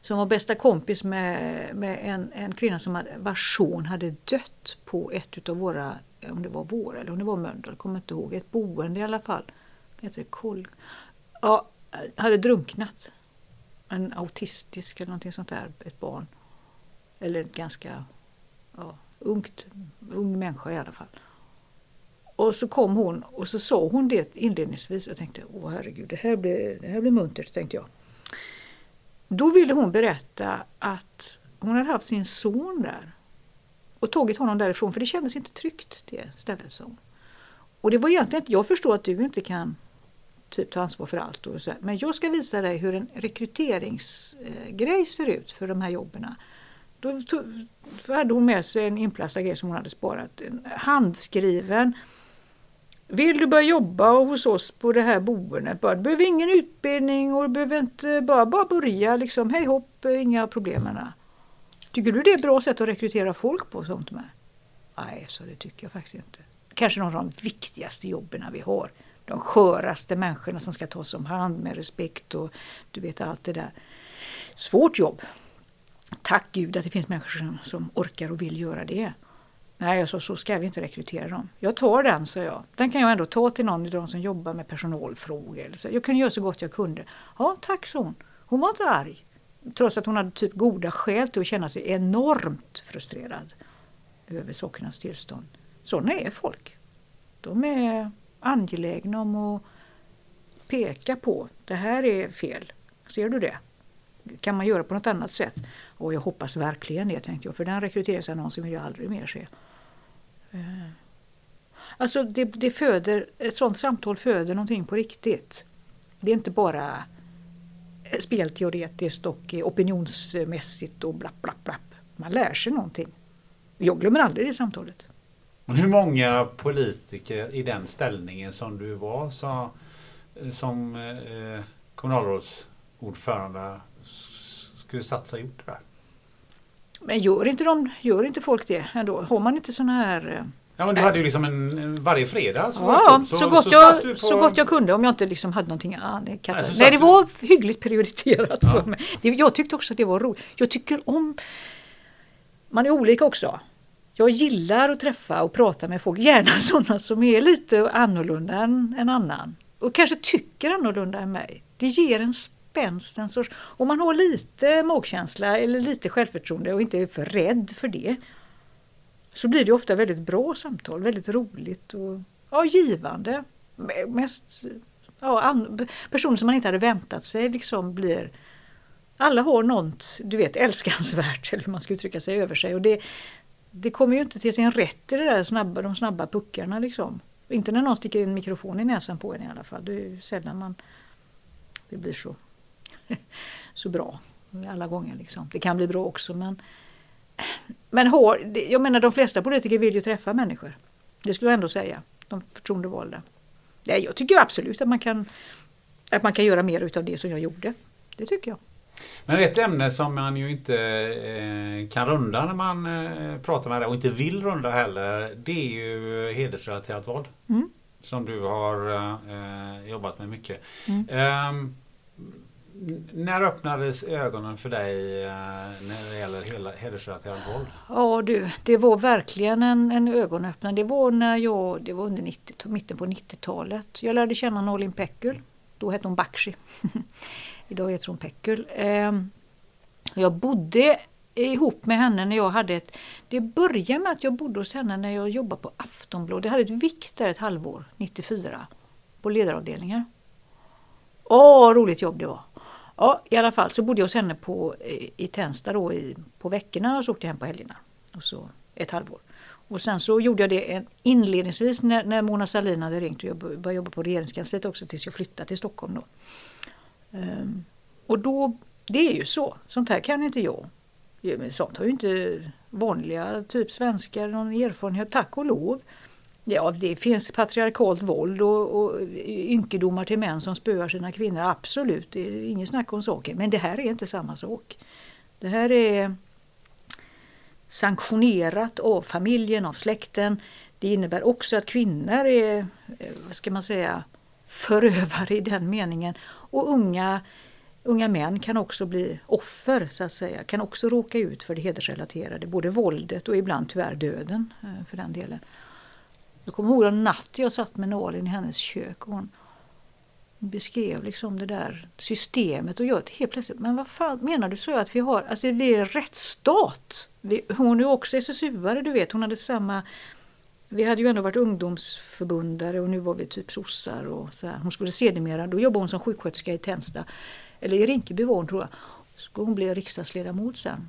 S1: som var bästa kompis med, med en, en kvinna som hade, vars son hade dött på ett av våra, om det var våra eller om det var Mölndal, kommer inte ihåg, ett boende i alla fall. Heter det Kol ja, hade drunknat. En autistisk eller någonting sånt där, ett barn. Eller ett ganska ja, ungt, ung människa i alla fall. Och så kom hon och så sa hon det inledningsvis. Jag tänkte, åh herregud, det här blir, det här blir muntert, tänkte jag. Då ville hon berätta att hon hade haft sin son där och tagit honom därifrån för det kändes inte tryggt det stället. som. Och det var egentligen jag förstår att du inte kan typ ta ansvar för allt. Och så. Men jag ska visa dig hur en rekryteringsgrej ser ut för de här jobben. Då, tog, hade hon med sig en inplastad grej som hon hade sparat. En handskriven. Vill du börja jobba hos oss på det här boendet? du behöver ingen utbildning och du behöver inte bara, bara börja liksom. Hej hopp, inga problem. Tycker du det är ett bra sätt att rekrytera folk på sånt med? Nej, så det tycker jag faktiskt inte. Kanske några av de viktigaste jobben vi har. De sköraste människorna som ska tas om hand med respekt och du vet allt det där. Svårt jobb. Tack Gud att det finns människor som, som orkar och vill göra det. Nej, jag sa så ska vi inte rekrytera dem. Jag tar den, sa jag. Den kan jag ändå ta till någon av de som jobbar med personalfrågor. Så jag kunde göra så gott jag kunde. Ja, tack, sa hon. Hon var inte arg. Trots att hon hade typ goda skäl till att känna sig enormt frustrerad över sakernas tillstånd. Sådana är folk. De är angelägna om att peka på det här är fel. Ser du det? Kan man göra på något annat sätt? Och jag hoppas verkligen det, tänkte jag. För den rekryteringsannonsen vill jag aldrig mer se. Alltså det, det föder, ett sånt samtal föder någonting på riktigt. Det är inte bara eh, spelteoretiskt och eh, opinionsmässigt och blapp, blapp, blapp. Man lär sig någonting. Jag glömmer aldrig det samtalet.
S2: Men hur många politiker i den ställningen som du var så, eh, som eh, kommunalrådsordförande skulle satsa gjort det där?
S1: Men gör inte, de, gör inte folk det ändå? Har man inte sådana här eh,
S2: Ja men du hade ju liksom en, varje fredag.
S1: Så ja, så, så, gott så jag, på... så gott jag kunde om jag inte liksom hade någonting annat. Nej, Nej det var du... hyggligt prioriterat ja. för mig. jag tyckte också att det var roligt. Jag tycker om... Man är olika också. Jag gillar att träffa och prata med folk, gärna sådana som är lite annorlunda än en annan. Och kanske tycker annorlunda än mig. Det ger en spänst, en sorts... Om man har lite magkänsla eller lite självförtroende och inte är för rädd för det så blir det ofta väldigt bra samtal, väldigt roligt och ja, givande. Mest ja, an, personer som man inte hade väntat sig liksom blir alla har något, du vet, älskansvärt eller hur man ska uttrycka sig över sig. Och det, det kommer ju inte till sin rätt i det där snabba, de snabba puckarna liksom. Inte när någon sticker in en mikrofon i näsan på en i alla fall. Det är sällan man det blir så, så bra alla gånger. Liksom. Det kan bli bra också men men har, jag menar de flesta politiker vill ju träffa människor. Det skulle jag ändå säga. De förtroendevalda. Jag tycker absolut att man kan, att man kan göra mer utav det som jag gjorde. Det tycker jag.
S2: Men ett ämne som man ju inte eh, kan runda när man eh, pratar med dig och inte vill runda heller. Det är ju hedersrelaterat våld. Mm. Som du har eh, jobbat med mycket. Mm. När öppnades ögonen för dig eh, när det gäller hedersrelaterat våld?
S1: Ja du, det var verkligen en, en ögonöppnare. Det var när jag, det var under 90, mitten på 90-talet. Jag lärde känna Nolin Pekul. Då hette hon Bakshi. Idag heter hon Pekul. Ehm, jag bodde ihop med henne när jag hade ett... Det började med att jag bodde hos henne när jag jobbade på Aftonbladet. Jag hade ett vikt där ett halvår, 94, på ledaravdelningen. Åh, roligt jobb det var! Ja, i alla fall så bodde jag hos henne på, eh, i Tensta då i, på veckorna och så åkte jag hem på helgerna. Och så ett halvår. Och sen så gjorde jag det inledningsvis när, när Mona Sahlin hade ringt och jag började jobba på regeringskansliet också tills jag flyttade till Stockholm då. Um, och då, det är ju så, sånt här kan inte jag. Sånt har ju inte vanliga typ svenskar någon erfarenhet, tack och lov. Ja, det finns patriarkalt våld och, och ynkedomar till män som spöar sina kvinnor, absolut. Det är inget snack om saken. Men det här är inte samma sak. Det här är sanktionerat av familjen, av släkten. Det innebär också att kvinnor är, eh, vad ska man säga, förövare i den meningen. Och unga, unga män kan också bli offer, så att säga. Kan också råka ut för det hedersrelaterade, både våldet och ibland tyvärr döden eh, för den delen. Jag kommer ihåg en natt jag satt med Nalin i hennes kök och hon beskrev liksom det där systemet och jag helt plötsligt, men vad fan menar du så att vi har, alltså vi är en rättsstat. Vi, hon är också SSU-are du vet, hon hade samma vi hade ju ändå varit ungdomsförbundare och nu var vi typ sossar och så här. Hon skulle sedermera, då jobbade hon som sjuksköterska i Tensta, eller i Rinkeby var hon tror jag. Så skulle hon bli riksdagsledamot sen.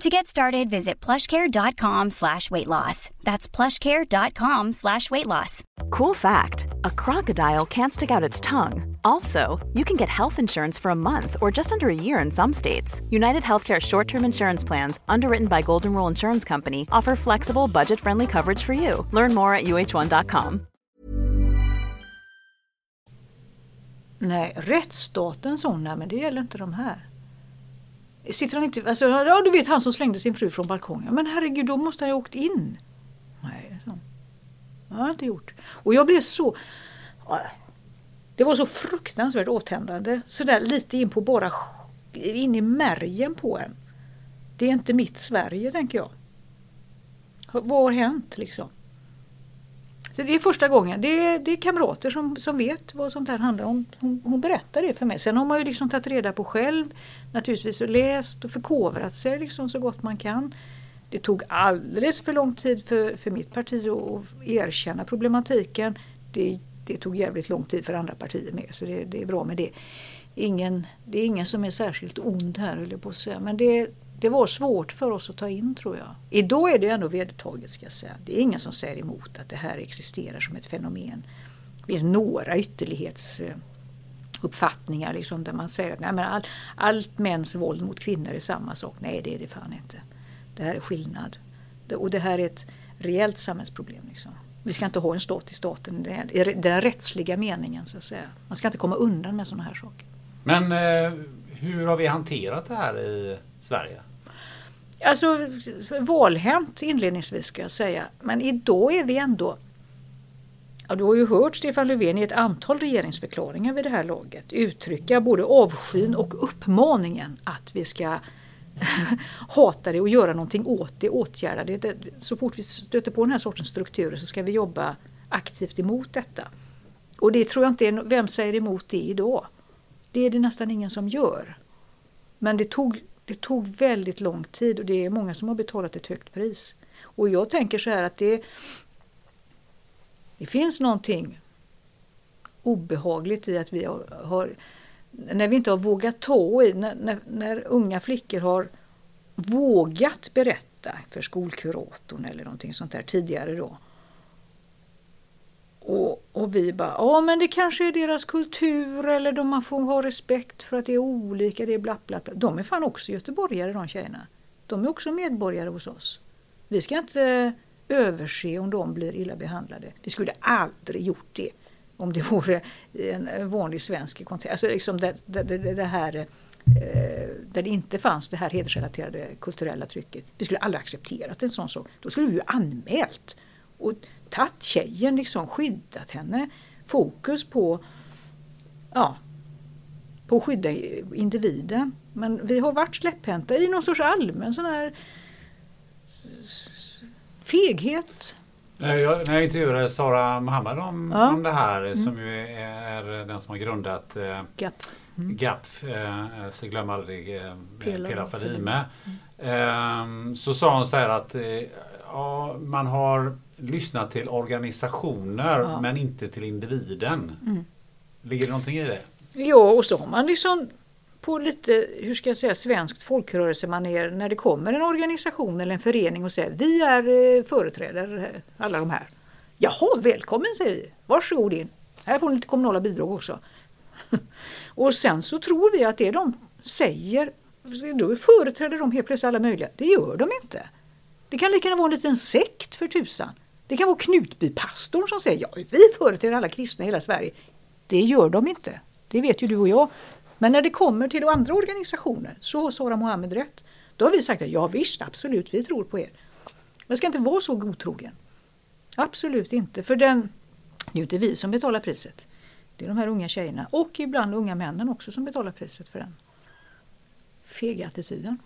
S3: To get started, visit plushcare.com slash weight loss. That's plushcare.com slash weight loss.
S4: Cool fact a crocodile can't stick out its tongue. Also, you can get health insurance for a month or just under a year in some states. United Healthcare short term insurance plans, underwritten by Golden Rule Insurance Company, offer flexible, budget friendly coverage for you. Learn more at uh1.com.
S1: Nej, rättsstaten sån, nej, men det gäller inte de här. Sitter han inte, alltså, ja du vet han som slängde sin fru från balkongen. Men herregud, då måste han ju ha åkt in. Nej, så. Det har han inte gjort. Och jag blev så... Det var så fruktansvärt avtändande. Sådär lite in på bara in i märgen på en. Det är inte mitt Sverige, tänker jag. Vad har hänt liksom? Så det är första gången. Det är, det är kamrater som, som vet vad sånt här handlar om. Hon, hon berättar det för mig. Sen har man ju liksom tagit reda på själv naturligtvis och läst och förkovrat sig liksom så gott man kan. Det tog alldeles för lång tid för, för mitt parti att erkänna problematiken. Det, det tog jävligt lång tid för andra partier med så det, det är bra med det. Ingen, det är ingen som är särskilt ond här höll jag på att säga. Men det, det var svårt för oss att ta in tror jag. Idag är det ändå vedertaget ska jag säga. Det är ingen som säger emot att det här existerar som ett fenomen. Det finns några ytterlighets... Eh, ytterlighetsuppfattningar liksom, där man säger att nej, men all, allt mäns våld mot kvinnor är samma sak. Nej det är det fan inte. Det här är skillnad. Det, och det här är ett reellt samhällsproblem. Liksom. Vi ska inte ha en stat i staten i den rättsliga meningen. så att säga. Man ska inte komma undan med sådana här saker.
S2: Men eh, hur har vi hanterat det här i Sverige?
S1: Alltså valhänt inledningsvis ska jag säga. Men idag är vi ändå Ja, du har ju hört Stefan Löfven i ett antal regeringsförklaringar vid det här laget uttrycka både avskyn och uppmaningen att vi ska hata det och göra någonting åt det, åtgärda det. Så fort vi stöter på den här sortens strukturer så ska vi jobba aktivt emot detta. Och det tror jag inte är, vem säger emot det idag? Det är det nästan ingen som gör. Men det tog det tog väldigt lång tid och det är många som har betalat ett högt pris. Och jag tänker så här att det, det finns någonting obehagligt i att vi har, har när vi inte har vågat ta i, när, när, när, unga flickor har vågat berätta för skolkuratorn eller någonting sånt där tidigare då. Och, och vi bara, ja men det kanske är deras kultur eller de man får ha respekt för att det är olika, det är bla bla bla. De är fan också göteborgare de tjejerna. De är också medborgare hos oss. Vi ska inte överse om de blir illa behandlade. Vi skulle aldrig gjort det om det vore en vanlig svensk kontext. Alltså liksom det, det, det, det här eh, där det inte fanns det här hedersrelaterade kulturella trycket. Vi skulle aldrig accepterat en sån sak. Då skulle vi ju anmält. Och tagit tjejen, liksom, skyddat henne. Fokus på, ja, på att skydda individen. Men vi har varit släpphänta i någon sorts allmän sån här feghet.
S2: Jag, när jag intervjuade Sara Mohammed om, ja. om det här mm. som ju är, den som har grundat eh,
S1: GAP,
S2: mm. GAP eh, så glöm aldrig eh, Pela Fadime. Mm. Eh, så sa hon så här att eh, ja, man har lyssnat till organisationer ja. men inte till individen. Mm. Ligger det någonting i det?
S1: Ja, och så har man liksom på lite, hur ska jag säga, svenskt folkrörelsemanér när det kommer en organisation eller en förening och säger vi är eh, företrädare alla de här. Jaha, välkommen säger vi. Varsågod in. Här får ni lite kommunala bidrag också. och sen så tror vi att det de säger, då företräder de helt plötsligt alla möjliga. Det gör de inte. Det kan lika gärna vara en liten sekt för tusan. Det kan vara Knutbypastorn som säger ja, vi företräder alla kristna i hela Sverige. Det gör de inte. Det vet ju du och jag. Men när det kommer till andra organisationer så har Sara Mohammed rätt. Då har vi sagt att ja visst, absolut, vi tror på er. Man ska inte vara så godtrogen. Absolut inte, för den, det är ju inte vi som betalar priset. Det är de här unga tjejerna och ibland unga männen också som betalar priset för den fega attityden.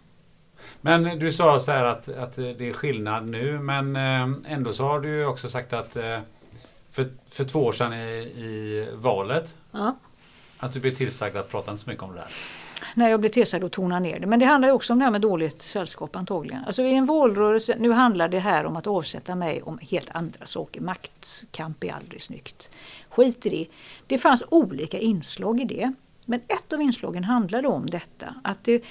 S2: Men du sa så här att, att det är skillnad nu men eh, ändå så har du också sagt att eh, för, för två år sedan i, i valet
S1: Ja
S2: att du blev tillsagd att prata inte så mycket om det där.
S1: när jag blev tillsagd att tona ner det. Men det handlar ju också om det här med dåligt sällskap antagligen. Alltså i en valrörelse, nu handlar det här om att avsätta mig om helt andra saker. Maktkamp är aldrig snyggt. Skit i det. Det fanns olika inslag i det. Men ett av inslagen handlade om detta. Att det,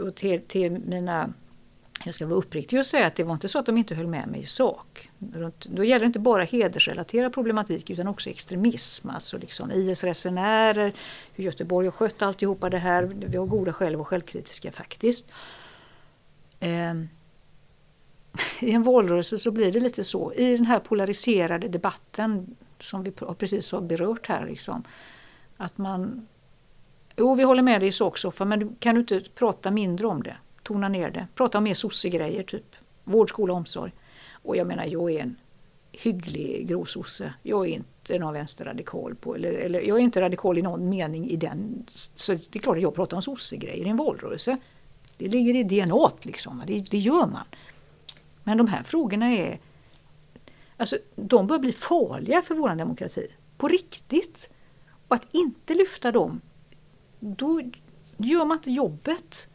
S1: och till, till mina jag ska vara uppriktig och säga att det var inte så att de inte höll med mig i sak. Då gäller det inte bara hedersrelaterad problematik utan också extremism. Alltså liksom IS-resenärer, hur Göteborg har skött alltihopa det här. Vi har goda skäl att vara självkritiska faktiskt. Ehm, I en valrörelse så blir det lite så. I den här polariserade debatten som vi precis har berört här. Liksom, att man... Jo, vi håller med dig i sak Soffa, men kan du inte prata mindre om det? Tona ner det. Prata om mer sossegrejer, typ vård, skola, omsorg. Och jag menar, jag är en hygglig gråsosse. Jag är inte någon vänsterradikal på, eller, eller jag är inte radikal i någon mening i den. Så det är klart att jag pratar om sossegrejer i en valrörelse. Det ligger i DNA liksom, det, det gör man. Men de här frågorna är, alltså de bör bli farliga för vår demokrati. På riktigt. Och att inte lyfta dem, då gör man inte jobbet.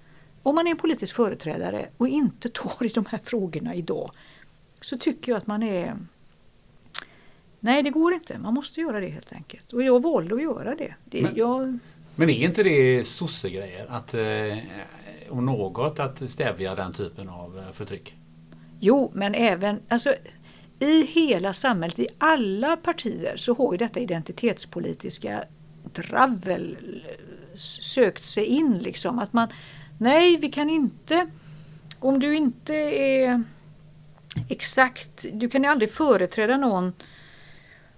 S1: Om man är en politisk företrädare och inte tar i de här frågorna idag så tycker jag att man är... Nej, det går inte. Man måste göra det helt enkelt. Och jag valde att göra det. det
S2: Men-
S1: jag,
S2: Men är inte det sossegrejer? Att, eh, om något att stävja den typen av eh, förtryck?
S1: jo, men även... Alltså, I hela samhället, i alla partier, så har ju detta identitetspolitiska dravel sökt sig in. Liksom. Att man, nej, vi kan inte... Om du inte är exakt... Du kan ju aldrig företräda någon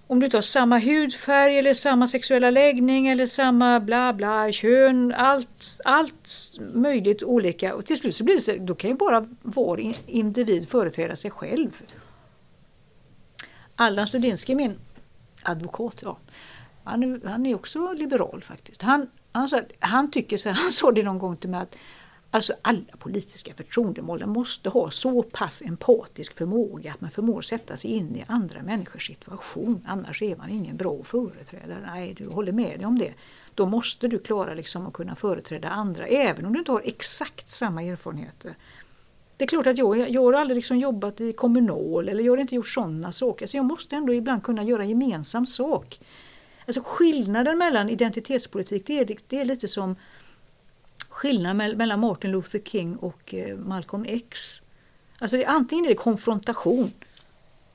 S1: om du inte har samma hudfärg eller samma sexuella läggning eller samma bla bla kön, allt, allt möjligt olika. Och till slut så blir det så, då kan ju bara vår individ företräda sig själv. Allan Studinski, min advokat, ja, han, är- han är också liberal faktiskt. Han, han, sa, han tycker så han sa det någon gång till mig att Alltså alla politiska förtroendemål måste ha så pass empatisk förmåga att man förmår sätta sig in i andra människors situation. Annars är man ingen bra företrädare. Nej, du håller med dig om det. Då måste du klara liksom att kunna företräda andra, även om du inte har exakt samma erfarenheter. Det är klart att jag, jag har aldrig liksom jobbat i kommunal eller jag har inte gjort sådana saker. Så jag måste ändå ibland kunna göra gemensam sak. Alltså skillnaden mellan identitetspolitik, det är, det är lite som skillnaden mellan Martin Luther King och eh, Malcolm X. Alltså det, antingen är det konfrontation,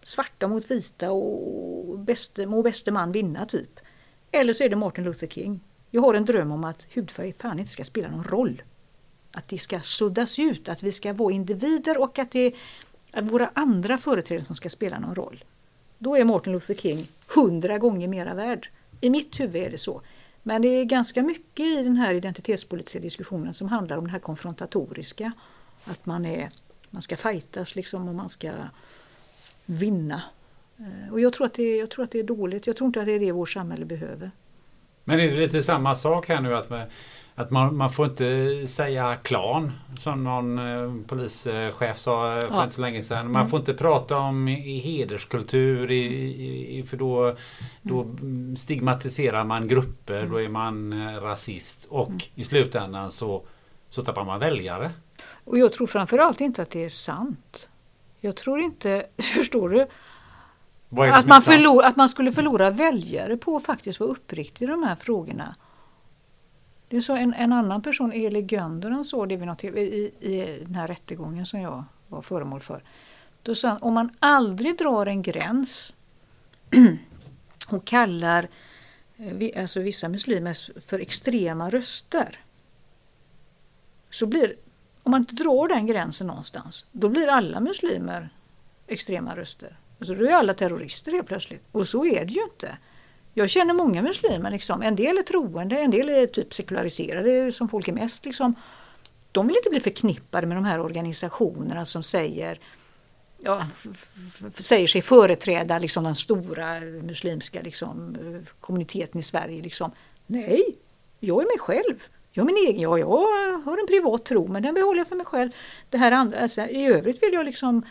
S1: svarta mot vita och bäste, må bäste man vinna typ. Eller så är det Martin Luther King. Jag har en dröm om att hudfärg fan inte ska spela någon roll. Att det ska suddas ut, att vi ska vara individer och att det är våra andra företrädare som ska spela någon roll. Då är Martin Luther King hundra gånger mera värd. I mitt huvud är det så. Men det är ganska mycket i den här identitetspolitiska diskussionen som handlar om det här konfrontatoriska. Att man, är, man ska fightas liksom och man ska vinna. Eh, och jag tror, att det, jag tror att det är dåligt. Jag tror inte att det är det vårt samhälle behöver.
S2: Men är det lite samma sak här nu att, med, att man, man får inte säga klan som någon eh, polischef sa för
S1: Ja.
S2: inte så länge sedan. Man får inte prata om i, hederskultur i, i, för då, då
S1: Mm.
S2: stigmatiserar man grupper, då är man eh, rasist och
S1: Mm.
S2: i slutändan så, så tappar man väljare.
S1: Och jag tror framförallt inte att det är sant. Jag tror inte, förstår du? Att man, förlor, att man skulle förlora väljare på att faktiskt vara uppriktig i de här frågorna. Det är så en, en annan person, Eli Gönderen, han det vid något, i, i den här rättegången som jag var föremål för. Då sa han, om man aldrig drar en gräns och kallar eh, alltså vissa muslimer för extrema röster. Så blir, om man inte drar den gränsen någonstans, då blir alla muslimer extrema röster. Alltså då är alla terrorister helt plötsligt. Och så är det ju inte. Jag känner många muslimer, liksom. en del är troende, en del är typ sekulariserade som folk är mest. Liksom. De vill inte bli förknippade med de här organisationerna som säger ja, säger sig företräda liksom den stora muslimska liksom, kommuniteten i Sverige. Liksom. Nej, jag är mig själv. Jag har min egen, ja, jag har en privat tro men den behåller jag för mig själv. Det här andra, alltså, I övrigt vill jag liksom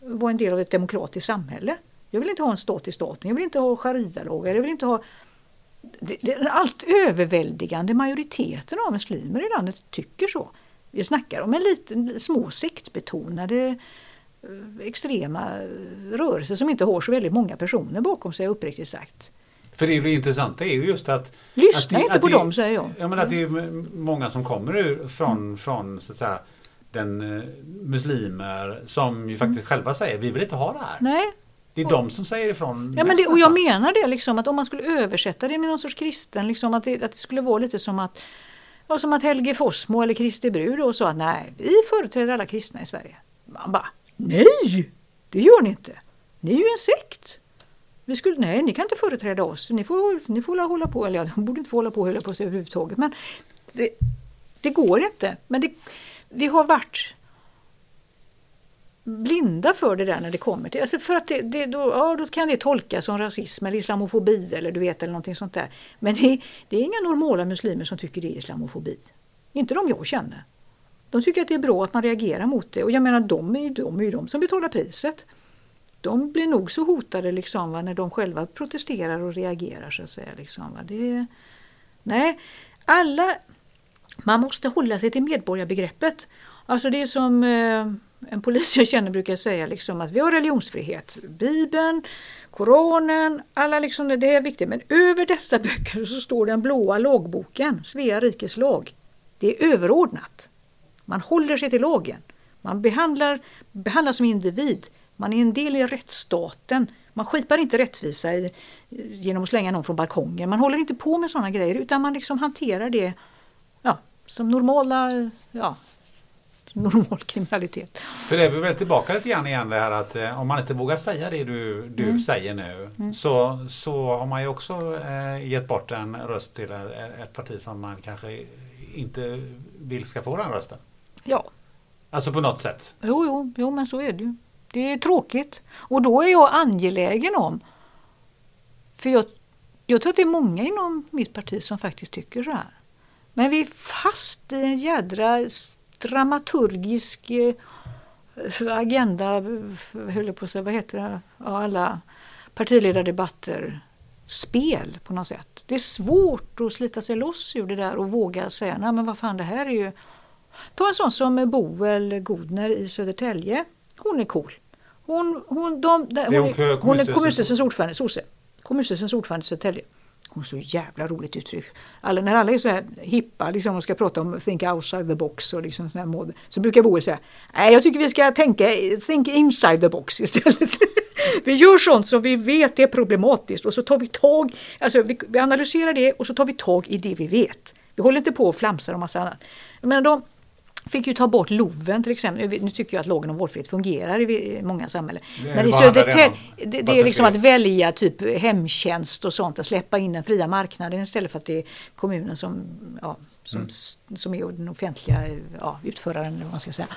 S1: vara en del av ett demokratiskt samhälle. Jag vill inte ha en stat i staten, jag vill inte ha sharia-lagar, jag vill inte ha det, det, den allt överväldigande majoriteten av muslimer i landet tycker så. Vi snackar om en liten, små sektbetonade eh, extrema rörelser som inte har så väldigt många personer bakom sig uppriktigt sagt.
S2: För det, det intressanta är ju just att...
S1: Lyssna
S2: att
S1: inte på
S2: det,
S1: dem säger jag.
S2: Ja men att det är många som kommer ur från, mm. från så att säga den eh, muslimer som ju faktiskt mm. själva säger vi vill inte ha det här.
S1: Nej.
S2: Det är och, de som säger ifrån.
S1: Ja, men det, och jag menar det liksom att om man skulle översätta det med någon sorts kristen, liksom att det, att det skulle vara lite som att Ja, som att Helge Fossmo eller Kristi brud sa att nej, vi företräder alla kristna i Sverige. Man bara, nej, det gör ni inte. Ni är ju en sekt. Vi skulle, nej, ni kan inte företräda oss. Ni får, ni får hålla på, eller ja, de borde inte få hålla på hålla på sig överhuvudtaget. Men det, det går inte. Men det, vi har varit blinda för det där när det kommer till, alltså för att det, det, då, ja, då kan det tolkas som rasism eller islamofobi eller du vet eller någonting sånt där. Men det, det är inga normala muslimer som tycker det är islamofobi. Inte de jag känner. De tycker att det är bra att man reagerar mot det och jag menar de är ju de, är de som betalar priset. De blir nog så hotade liksom, va, när de själva protesterar och reagerar. så att säga. Liksom, va. Det, nej, alla... Man måste hålla sig till medborgarbegreppet. Alltså det är som eh, en polis jag känner brukar säga liksom att vi har religionsfrihet. Bibeln, Koranen, alla liksom, det är viktigt. Men över dessa böcker så står den blåa lagboken, Svea rikes lag. Det är överordnat. Man håller sig till lagen. Man behandlar, behandlas som individ. Man är en del i rättsstaten. Man skipar inte rättvisa genom att slänga någon från balkongen. Man håller inte på med sådana grejer utan man liksom hanterar det ja, som normala ja, normal kriminalitet.
S2: För det är vi väl tillbaka lite grann igen det här att eh, om man inte vågar säga det du, du mm. säger nu mm. så, så har man ju också eh, gett bort en röst till ett parti som man kanske inte vill ska få den rösten.
S1: Ja.
S2: Alltså på något sätt.
S1: Jo, jo, jo men så är det ju. Det är tråkigt. Och då är jag angelägen om, för jag, jag tror att det är många inom mitt parti som faktiskt tycker så här. Men vi är fast i en jädra dramaturgisk eh, agenda, höll på att säga, vad heter det, alla partiledardebatter spel på något sätt. Det är svårt att slita sig loss ur det där och våga säga, nej men vad fan det här är ju... Ta en sån som Boel Godner i Södertälje. Hon är cool. Hon, hon, de, hon, är, hon är kommunstyrelsens ordförande, sosse. Kommunstyrelsens ordförande i Södertälje. Hon så jävla roligt uttryck. Alla, när alla är så här hippa liksom, och ska prata om think outside the box och liksom sån här mode, så brukar Boel säga nej jag tycker vi ska tänka think inside the box istället. vi gör sånt som vi vet är problematiskt och så tar vi tag, alltså vi, vi, analyserar det och så tar vi tag i det vi vet. Vi håller inte på och flamsar om massa annat. Men de, fick ju ta bort LOVen till exempel. Nu tycker jag att lagen om valfrihet fungerar i många samhällen. Men i Södertälje, det, det är liksom att välja typ hemtjänst och sånt, att släppa in den fria marknaden istället för att det är kommunen som, ja, som, mm. som är den offentliga ja, utföraren. Eller vad man ska säga.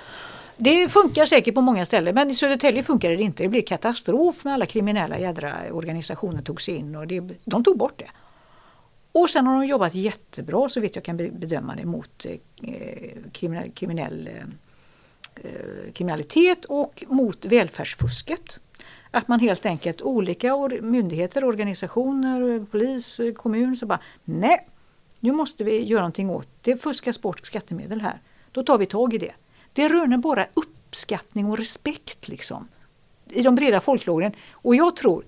S1: Det funkar säkert på många ställen men i Södertälje funkar det inte. Det blev katastrof när alla kriminella jädra organisationer togs in och det, de tog bort det. Och sen har de jobbat jättebra så vet jag kan bedöma det mot eh, kriminell, kriminell eh, eh, kriminalitet och mot välfärdsfusket. Att man helt enkelt olika myndigheter, organisationer, polis, kommun så bara nej, nu måste vi göra någonting åt det. fuskas bort skattemedel här. Då tar vi tag i det. Det röner bara uppskattning och respekt liksom i de breda folklagren. Och jag tror,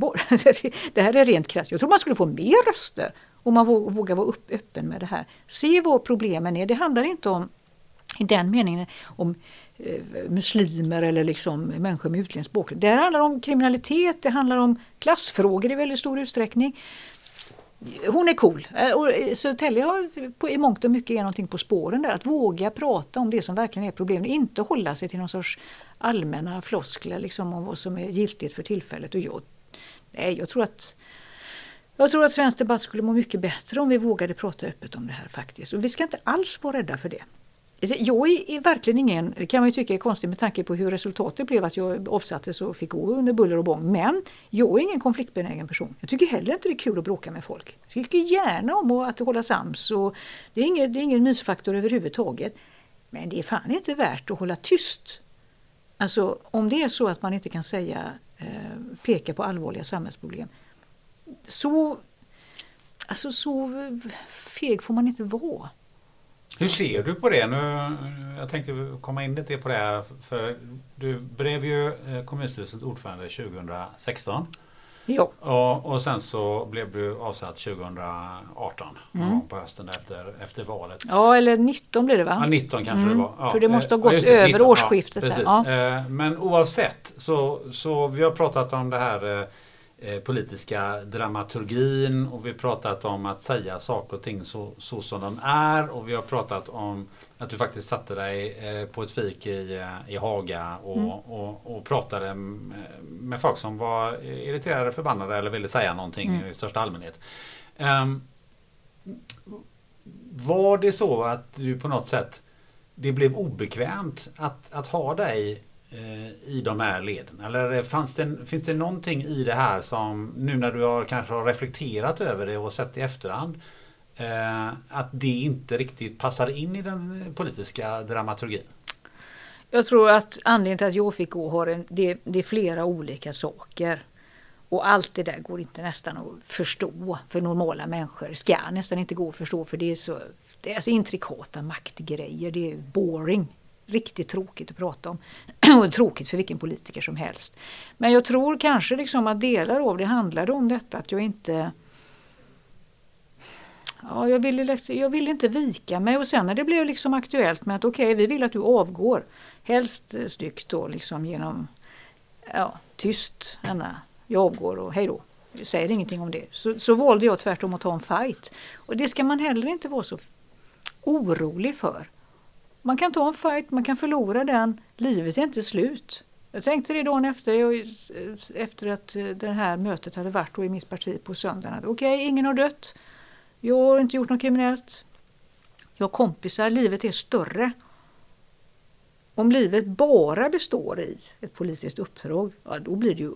S1: det här är rent krasst. Jag tror man skulle få mer röster om man vågar vara öppen med det här. Se vad problemen är. Det handlar inte om i den meningen om eh, muslimer eller liksom människor med utländsk bakgrund. Det handlar om kriminalitet, det handlar om klassfrågor i väldigt stor utsträckning. Hon är cool. Eh, eh, Södertälje har i mångt och mycket är någonting på spåren där. Att våga prata om det som verkligen är problemet. Inte hålla sig till någon sorts allmänna floskler liksom om vad som är giltigt för tillfället. Och jag Nej, jag tror att Jag tror att svensk debatt skulle må mycket bättre om vi vågade prata öppet om det här faktiskt. Och vi ska inte alls vara rädda för det. Jag är, verkligen ingen, det kan man ju tycka är konstigt med tanke på hur resultatet blev att jag avsattes och fick gå under buller och bång. Men jag är ingen konfliktbenägen person. Jag tycker heller inte det är kul att bråka med folk. Jag tycker gärna om att hålla sams och det är ingen, det är ingen mysfaktor överhuvudtaget. Men det är fan inte värt att hålla tyst. Alltså om det är så att man inte kan säga, Eh, pekar på allvarliga samhällsproblem. Så, alltså så feg får man inte vara.
S2: Hur ser du på det? Nu, jag tänkte komma in lite på det. För du blev ju eh, kommunstyrelsens ordförande 2016.
S1: Ja.
S2: Och, och sen så blev du avsatt 2018 mm. på hösten efter, efter valet.
S1: Ja eller 19 blev det va?
S2: Ja 19 kanske mm. det var. Ja.
S1: För det måste ha gått ja, över 19, årsskiftet.
S2: Ja, ja. Men oavsett så, så vi har pratat om det här eh, Eh, politiska dramaturgin och vi har pratat om att säga saker och ting så, så som de är och vi har pratat om att du faktiskt satte dig eh, på ett fik i, eh, i Haga och, mm. och, och, pratade med folk som var irriterade, förbannade eller ville säga någonting mm. i största allmänhet. Um, var det så att du på något sätt det blev obekvämt att, att ha dig Eh, i de här leden? Eller fanns det, finns det någonting i det här som nu när du har kanske har reflekterat över det och sett i efterhand eh, att det inte riktigt passar in i den politiska dramaturgin?
S1: Jag tror att anledningen till att jag fick gå har en, det, det är flera olika saker. Och allt det där går inte nästan att förstå för normala människor. Ska nästan inte gå att förstå för det är så det är så intrikata maktgrejer. Det är boring riktigt tråkigt att prata om. och tråkigt för vilken politiker som helst. Men jag tror kanske liksom att delar av det handlade om detta att jag inte Ja, jag ville, jag ville inte vika mig och sen när det blev liksom aktuellt med att okej, okay, vi vill att du avgår. Helst eh, styggt då liksom genom ja, tyst, Anna, jag avgår och hej då. Jag säger ingenting om det. Så, så valde jag tvärtom att ta en fight. Och det ska man heller inte vara så orolig för. Man kan ta en fight, man kan förlora den. Livet är inte slut. Jag tänkte det dagen efter, eh, efter att eh, det här mötet hade varit i mitt parti på söndagen. Okej, okay, ingen har dött. Jag har inte gjort något kriminellt. Jag har kompisar, livet är större. Om livet bara består i ett politiskt uppdrag, ja, då, blir det ju,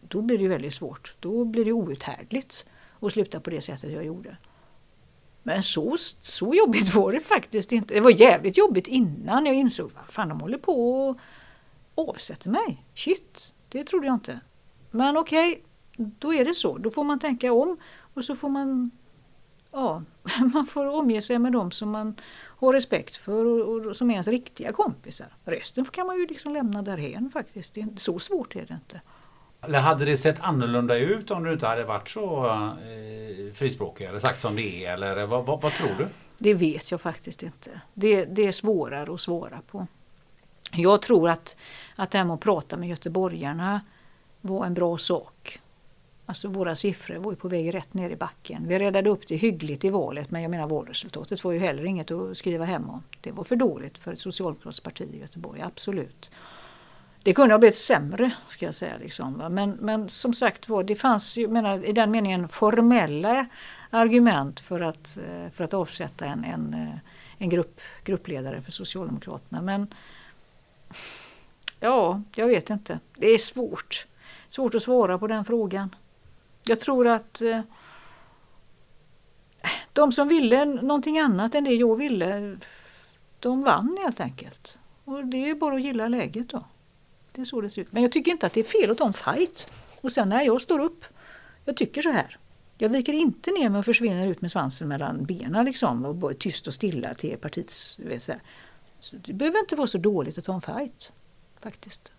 S1: då blir det ju väldigt svårt. Då blir det outhärdligt att sluta på det sättet jag gjorde. Men så, så jobbigt var det faktiskt inte. Det var jävligt jobbigt innan jag insåg vad fan de håller på och avsätter mig. Shit, det trodde jag inte. Men okej, okay, då är det så. Då får man tänka om och så får man ja, man får omge sig med dem som man har respekt för och, och som är ens riktiga kompisar. Resten kan man ju liksom lämna därhen faktiskt. Det är, så svårt är det inte.
S2: Eller hade det sett annorlunda ut om du inte hade varit så eh, frispråkig eller sagt som det är? Eller vad, vad, vad, tror du?
S1: Det vet jag faktiskt inte. Det, det är svårare att svara på. Jag tror att, att det här med att prata med göteborgarna var en bra sak. Alltså våra siffror var ju på väg rätt ner i backen. Vi räddade upp det hyggligt i valet men jag menar valresultatet var ju heller inget att skriva hem om. Det var för dåligt för ett socialdemokratiskt parti i Göteborg, absolut. Det kunde ha blivit sämre, ska jag säga. Liksom. Men, men som sagt var, det fanns ju, menar, i den meningen formella argument för att, eh, för att avsätta en, en, eh, en grupp, gruppledare för Socialdemokraterna. Men ja, jag vet inte. Det är svårt. Svårt att svara på den frågan. Jag tror att eh, de som ville någonting annat än det jag ville, de vann helt enkelt. Och det är bara att gilla läget då. Det är så det ser ut. Men jag tycker inte att det är fel att ta en fight. Och sen när jag står upp, jag tycker så här. Jag viker inte ner mig och försvinner ut med svansen mellan benen liksom och är tyst och stilla till partiets... Så, så det behöver inte vara så dåligt att ta en fight. Faktiskt.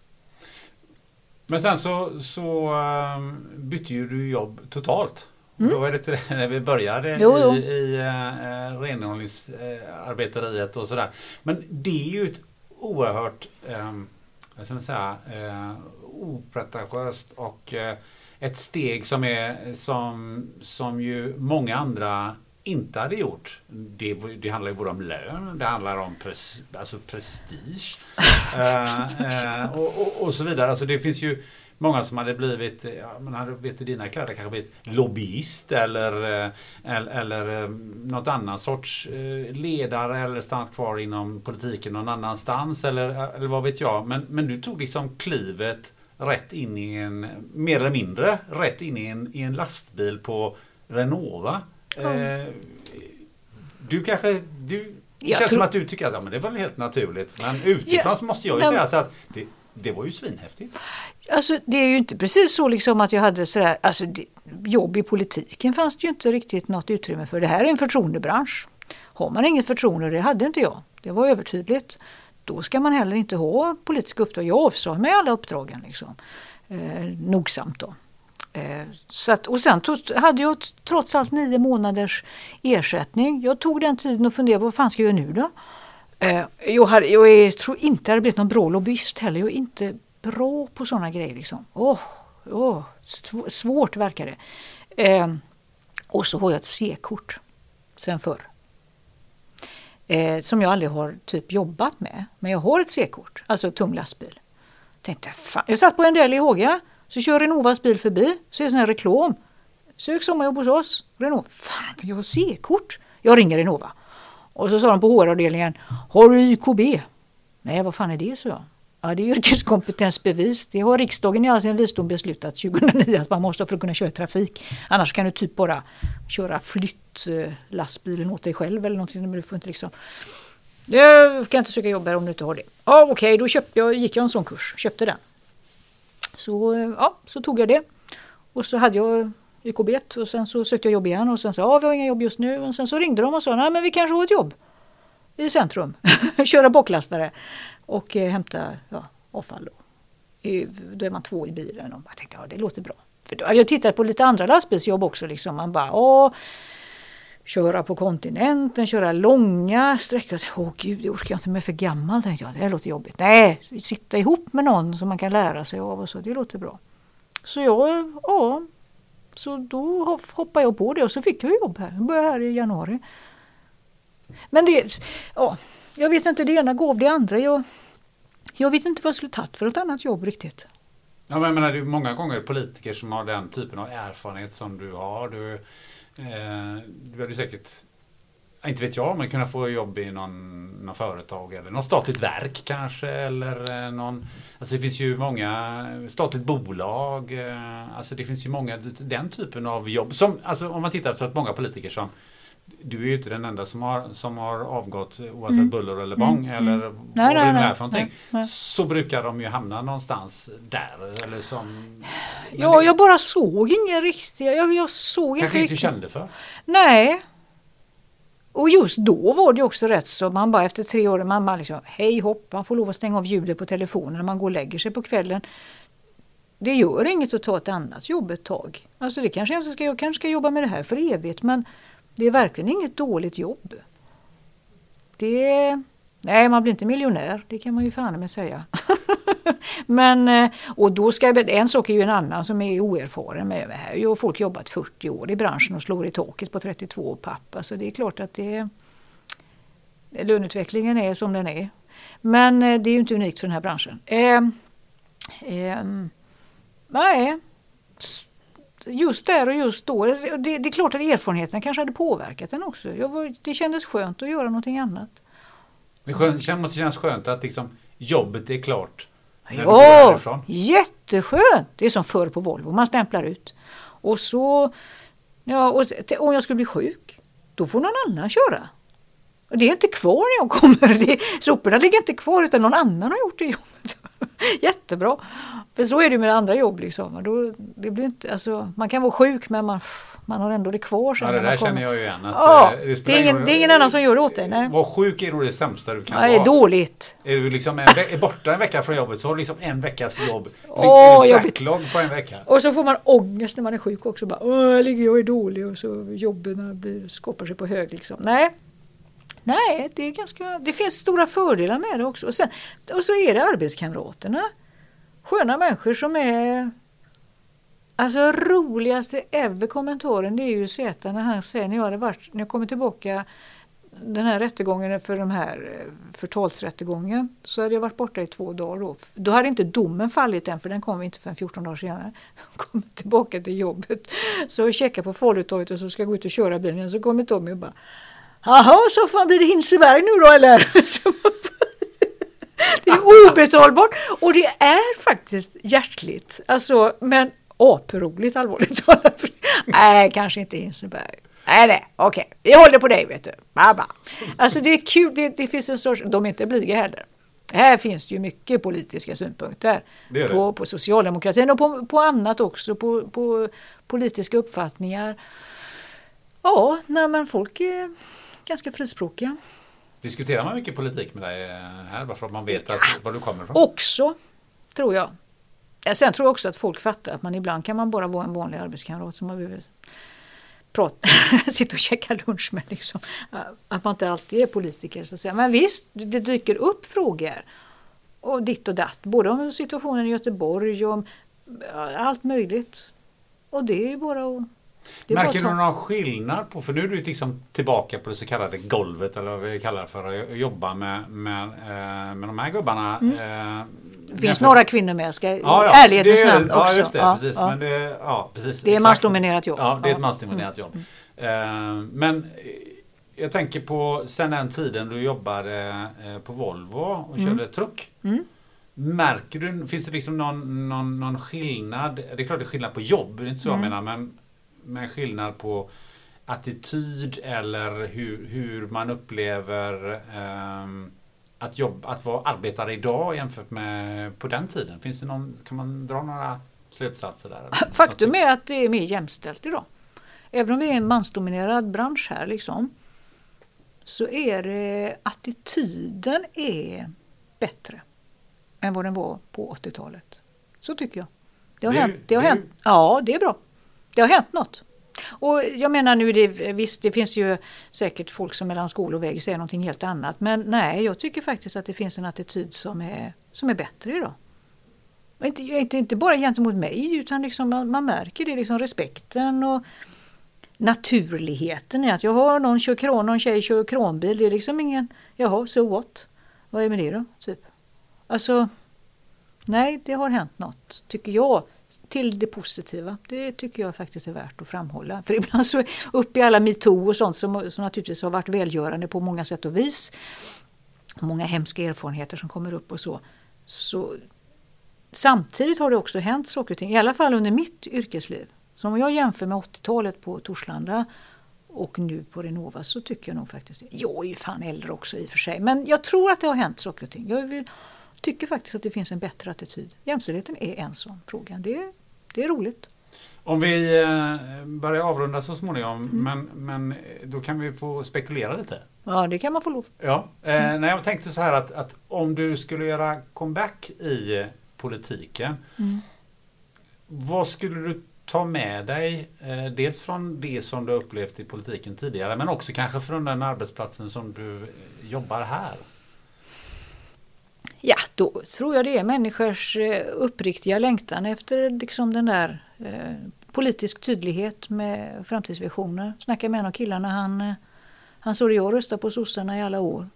S2: Men sen så, så um, bytte ju du jobb totalt. Mm. Då var det till när vi började jo, jo. i, i uh, renhållningsarbetariet och sådär. Men det är ju ett oerhört um, vad ska man säga, eh, opretentiöst och eh, ett steg som är som, som ju många andra inte hade gjort. Det, det handlar ju både om lön, det handlar om pres, alltså prestige eh, eh, och, och, och, så vidare. Alltså det finns ju många som hade blivit, ja, man hade vet i dina kläder kanske blivit lobbyist eller, eh, eller, eller eh, något annan sorts eh, ledare eller stannat kvar inom politiken någon annanstans eller, eller vad vet jag. Men, men du tog liksom klivet rätt in i en, mer eller mindre, rätt in i en, i en lastbil på Renova. Mm. Eh, du kanske, du, det jag känns tror... som att du tycker att ja, men det var helt naturligt. Men utifrån ja, så måste jag ju säga så att det, det var ju svinhäftigt.
S1: Alltså det är ju inte precis så liksom att jag hade sådär, alltså det, jobb i politiken fanns det ju inte riktigt något utrymme för. Det här är en förtroendebransch. Har man inget förtroende, det hade inte jag, det var övertydligt. Då ska man heller inte ha politiska uppdrag. Jag avsade mig alla uppdragen liksom. Eh, nogsamt då. Eh, så att, och sen tog, hade jag trots allt nio månaders ersättning. Jag tog den tiden och funderade på vad fan ska jag göra nu då? Eh, jag, hade, jag är, tror inte jag hade blivit någon bra lobbyist heller. Jag är inte bra på sådana grejer. Liksom. Oh, oh, svårt verkar det. Eh, och så har jag ett C-kort sen förr. Eh, som jag aldrig har typ jobbat med. Men jag har ett C-kort, alltså tung lastbil. Tänkte, fan. Jag satt på en del i Håga så kör Renovas bil förbi, så är det sån här reklam. Sök sommarjobb hos oss. Renova. Fan, jag har C-kort. Jag ringer Renova. Och så sa de på HR-avdelningen, har du YKB? Nej, vad fan är det, så jag. Ja, det är yrkeskompetensbevis. Det har riksdagen i all sin visdom beslutat 2009 att man måste ha för att kunna köra trafik. Annars kan du typ bara köra flyttlastbilen åt dig själv eller någonting. Men du får inte liksom... Jag kan inte söka jobb här om du inte har det. Ja, Okej, okay, då köpte jag, gick jag en sån kurs. Köpte den. Så, eh, ja, så tog jag det. Och så hade jag YKB och sen så sökte jag jobb igen och sen sa ja vi har inga jobb just nu. Och sen så ringde de och sa, nej men vi kanske har ett jobb i centrum. Köra bocklastare och eh, hämta ja, avfall. Då. I, då är man två i bilen och jag tänkte, ja det låter bra. För då hade jag tittat på lite andra lastbilsjobb också. Liksom. Man bara, åh, köra på kontinenten, köra långa sträckor. Åh gud, det orkar jag inte med för gammal tänkte jag. Det här låter jobbigt. Nej, sitta ihop med någon som man kan lära sig av och så, det låter bra. Så jag, ja, så då hoppade jag på det och så fick jag jobb här. Jag började här i januari. Men det, ja, jag vet inte, det ena gav det andra. Jag, jag vet inte vad jag skulle tagit för ett annat jobb riktigt.
S2: Ja, men jag menar, det är många gånger politiker som har den typen av erfarenhet som du har. Du, Eh, du hade säkert, inte vet jag, men kunna få jobb i någon, någon företag eller något statligt verk kanske. Eller eh, någon, alltså det finns ju många, statligt bolag. Eh, alltså det finns ju många, den typen av jobb. Som, alltså om man tittar på att många politiker som du är ju inte den enda som har, som har avgått oavsett mm. buller eller bång mm. eller mm. vad det nu är för någonting. Nej, nej. Så brukar de ju hamna någonstans där. Eller som,
S1: ja, det, jag bara såg inga riktiga, jag, jag såg
S2: Kanske inte kände för?
S1: Nej. Och just då var det också rätt så man bara efter tre år, man bara liksom hej hopp, man får lov att stänga av ljudet på telefonen när man går och lägger sig på kvällen. Det gör inget att ta ett annat jobb ett tag. Alltså det kanske jag ska, jag kanske ska jobba med det här för evigt men det är verkligen inget dåligt jobb. Det Nej, man blir inte miljonär, det kan man ju fan med säga. Men, eh, och då ska, en sak är ju en annan som är oerfaren med det här. Ju folk jobbat 40 år i branschen och slår i taket på 32 papp. Alltså det är klart att det, löneutvecklingen är som den är. Men eh, det är ju inte unikt för den här branschen. Eh, eh, nej, just där och just då. Det, det är klart att erfarenheten kanske hade påverkat den också. Var, det kändes skönt att göra någonting annat.
S2: Det skönt, måste kännas skönt att liksom jobbet är klart.
S1: Ja, jätteskönt! Det är som förr på Volvo, man stämplar ut. Och så, ja, och om jag skulle bli sjuk, då får någon annan köra. Det är inte kvar när jag kommer. Det, soporna ligger inte kvar utan någon annan har gjort det jobbet. Jättebra! För så är det med andra jobb. Liksom. Då, det blir inte, alltså, man kan vara sjuk men man, man har ändå det kvar.
S2: Sen ja, det där känner jag ju igen. Att,
S1: ja, eh, det, det, är ingen, det är ingen annan som gör det åt dig. Nej.
S2: Var sjuk är nog det sämsta du kan
S1: ja, vara.
S2: är
S1: dåligt.
S2: Är du liksom en, är borta en vecka från jobbet så har du liksom en veckas jobb. Oh, backlog på en vecka.
S1: Och så får man ångest när man är sjuk också. Bara, Åh, jag ligger jag är dålig och så jobben blir, skapar sig på hög. Liksom. Nej, Nej, det, är ganska, det finns stora fördelar med det också. Och, sen, och så är det arbetskamraterna. Sköna människor som är... Alltså roligaste ever kommentaren det är ju Zäta när han säger när jag hade varit, när jag kommer tillbaka den här rättegången för de här eh, förtalsrättegången så hade jag varit borta i två dagar då. Då hade inte domen fallit än för den kom inte förrän 14 dagar senare. Jag kom tillbaka till jobbet. Så jag checkar på Falutorget och så ska jag gå ut och köra bilen. Så kommer Tommy och bara Jaha, så fan blir det Hinseberg nu då eller? det är obetalbart och det är faktiskt hjärtligt. Alltså, men aproligt allvarligt talat. Nej, kanske inte Hinseberg. Nej, nej, okej, okay. vi håller på dig vet du. Baba. Alltså det är kul, det, det finns en sorts, de är inte blyga heller. Här finns det ju mycket politiska synpunkter
S2: Det det.
S1: På, på socialdemokratin och på, på annat också, på, på politiska uppfattningar. Ja, nej, men folk är ganska frispråkiga.
S2: Diskuterar man mycket politik med dig eh, här? Bara för att man vet att, var du kommer ifrån?
S1: Också, tror jag. Ja, Sen tror jag också att folk fattar att man ibland kan man bara vara en vanlig arbetskamrat som man behöver prata, sitta och käka lunch med. Liksom. Att man inte alltid är politiker. Så att säga. Men visst, det dyker upp frågor. Och ditt och datt. Både om situationen i Göteborg och om allt möjligt. Och det är ju bara att...
S2: Märker du någon skillnad på, för nu är du liksom tillbaka på det så kallade golvet eller vad vi kallar det för att jobba med, med, eh, med de här gubbarna.
S1: Mm.
S2: eh,
S1: Det finns några kvinnor med, ska
S2: Ja, ja,
S1: ärlighetens
S2: det är-
S1: namn
S2: ja,
S1: också.
S2: just det,
S1: Ja,
S2: precis.
S1: ja.
S2: Men det, ja, precis
S1: Det är mansdominerat jobb.
S2: Ja, det är ett mansdominerat jobb. Eh, men jag tänker på sen den tiden du jobbade på Volvo och
S1: Mm.
S2: körde truck. Märker du, finns det liksom någon, någon, någon skillnad? Det är klart det är skillnad på jobb, det är inte så
S1: Mm.
S2: jag menar, men, men skillnad på attityd eller hur, hur man upplever ehm, att, jobb, att vara arbetare idag jämfört med på den tiden? Finns det någon, kan man dra några slutsatser där?
S1: Faktum är att det är mer jämställt idag. Även om vi är en mansdominerad bransch här liksom. Så är det attityden är bättre än vad den var på 80-talet. Så tycker jag. Det har
S2: Det
S1: hänt. Det har
S2: det
S1: hänt. Ja, det är bra. Det har hänt något. Och jag menar nu, det, visst det finns ju säkert folk som mellan skol och vägg säger någonting helt annat. Men nej, jag tycker faktiskt att det finns en attityd som är, som är bättre idag. Inte, inte, inte bara gentemot mig utan liksom man, man märker det, liksom respekten och naturligheten i att jag har någon kör kran, någon tjej kör kranbil. Det är liksom ingen, jaha, so what? Vad är med det då? Typ. Alltså, nej det har hänt något, tycker jag. Till det positiva. Det tycker jag faktiskt är värt att framhålla. För ibland så upp i alla metoo och sånt som, som naturligtvis har varit välgörande på många sätt och vis. Många hemska erfarenheter som kommer upp och så. så Samtidigt har det också hänt saker och ting, i alla fall under mitt yrkesliv. Så om jag jämför med 80-talet på Torslanda och nu på Renova så tycker jag nog faktiskt. Jag är ju fan äldre också i och för sig. Men jag tror att det har hänt saker och ting. Jag vill, tycker faktiskt att det finns en bättre attityd. Jämställdheten är en sån fråga. Det, det är roligt.
S2: Om vi eh, börjar avrunda så småningom,
S1: Mm.
S2: men, men då kan vi få spekulera lite.
S1: Ja, det kan man få lov.
S2: Ja,
S1: Mm.
S2: eh, nej, jag tänkte så här att, att om du skulle göra comeback i eh, politiken.
S1: Mm.
S2: Vad skulle du ta med dig? Eh, dels från det som du upplevt i politiken tidigare men också kanske från den arbetsplatsen som du eh, jobbar här.
S1: Ja, då tror jag det är människors eh, uppriktiga längtan efter liksom den där eh, politisk tydlighet med framtidsvisioner. Snackade med en av killarna, han, eh, han såg jag rösta på sossarna i alla år.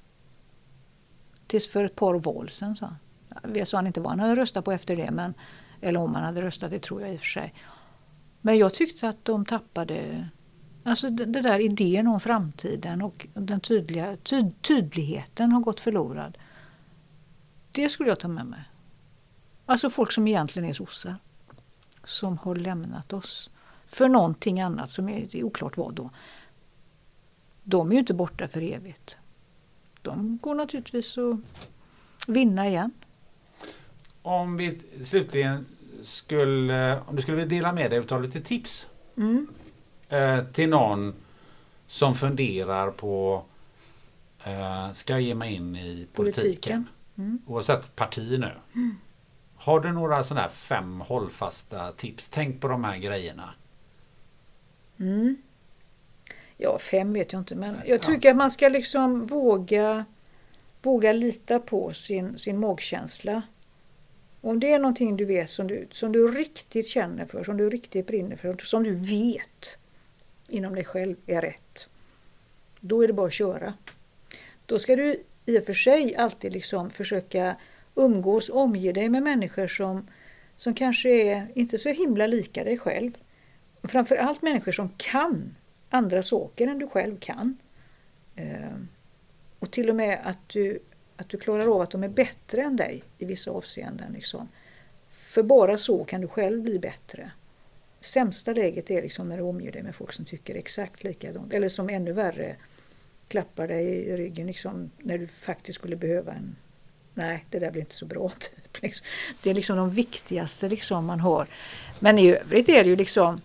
S1: Tills för ett par val sen sa han. Jag sa han inte vad han hade röstat på efter det, men, eller om han hade röstat, det tror jag i och för sig. Men jag tyckte att de tappade Alltså den där idén om framtiden och den tydliga, tyd, tydligheten har gått förlorad. Det skulle jag ta med mig. Alltså folk som egentligen är sossar. Som har lämnat oss för någonting annat som är, är oklart vad då. De är ju inte borta för evigt. De går naturligtvis att vinna igen.
S2: Om vi slutligen skulle, om du skulle vilja dela med dig av lite tips
S1: Mm.
S2: eh, till någon som funderar på eh, ska jag ge mig in i politiken?
S1: Politiken. Mm.
S2: Oavsett parti nu. Har du några sådana här fem hållfasta tips? Tänk på de här grejerna.
S1: Mm. Ja, fem vet jag inte men jag tycker att man ska liksom våga, våga lita på sin, sin magkänsla. Om det är någonting du vet som du, som du riktigt känner för, som du riktigt brinner för, som du vet inom dig själv är rätt. då är det bara att köra. Då ska du i och för sig alltid liksom försöka umgås, omge dig med människor som, som kanske är inte så himla lika dig själv. Framförallt människor som kan andra saker än du själv kan. Ehm, och till och med att du, att du klarar av att de är bättre än dig i vissa avseenden. Liksom. För bara så kan du själv bli bättre. Sämsta läget är liksom när du omger dig med folk som tycker exakt likadant. Eller som ännu värre klappar dig i ryggen liksom, när du faktiskt skulle behöva en Nej, det där blir inte så bra. Typ. Liksom. Det är liksom de viktigaste liksom, man har. Men i övrigt är det ju liksom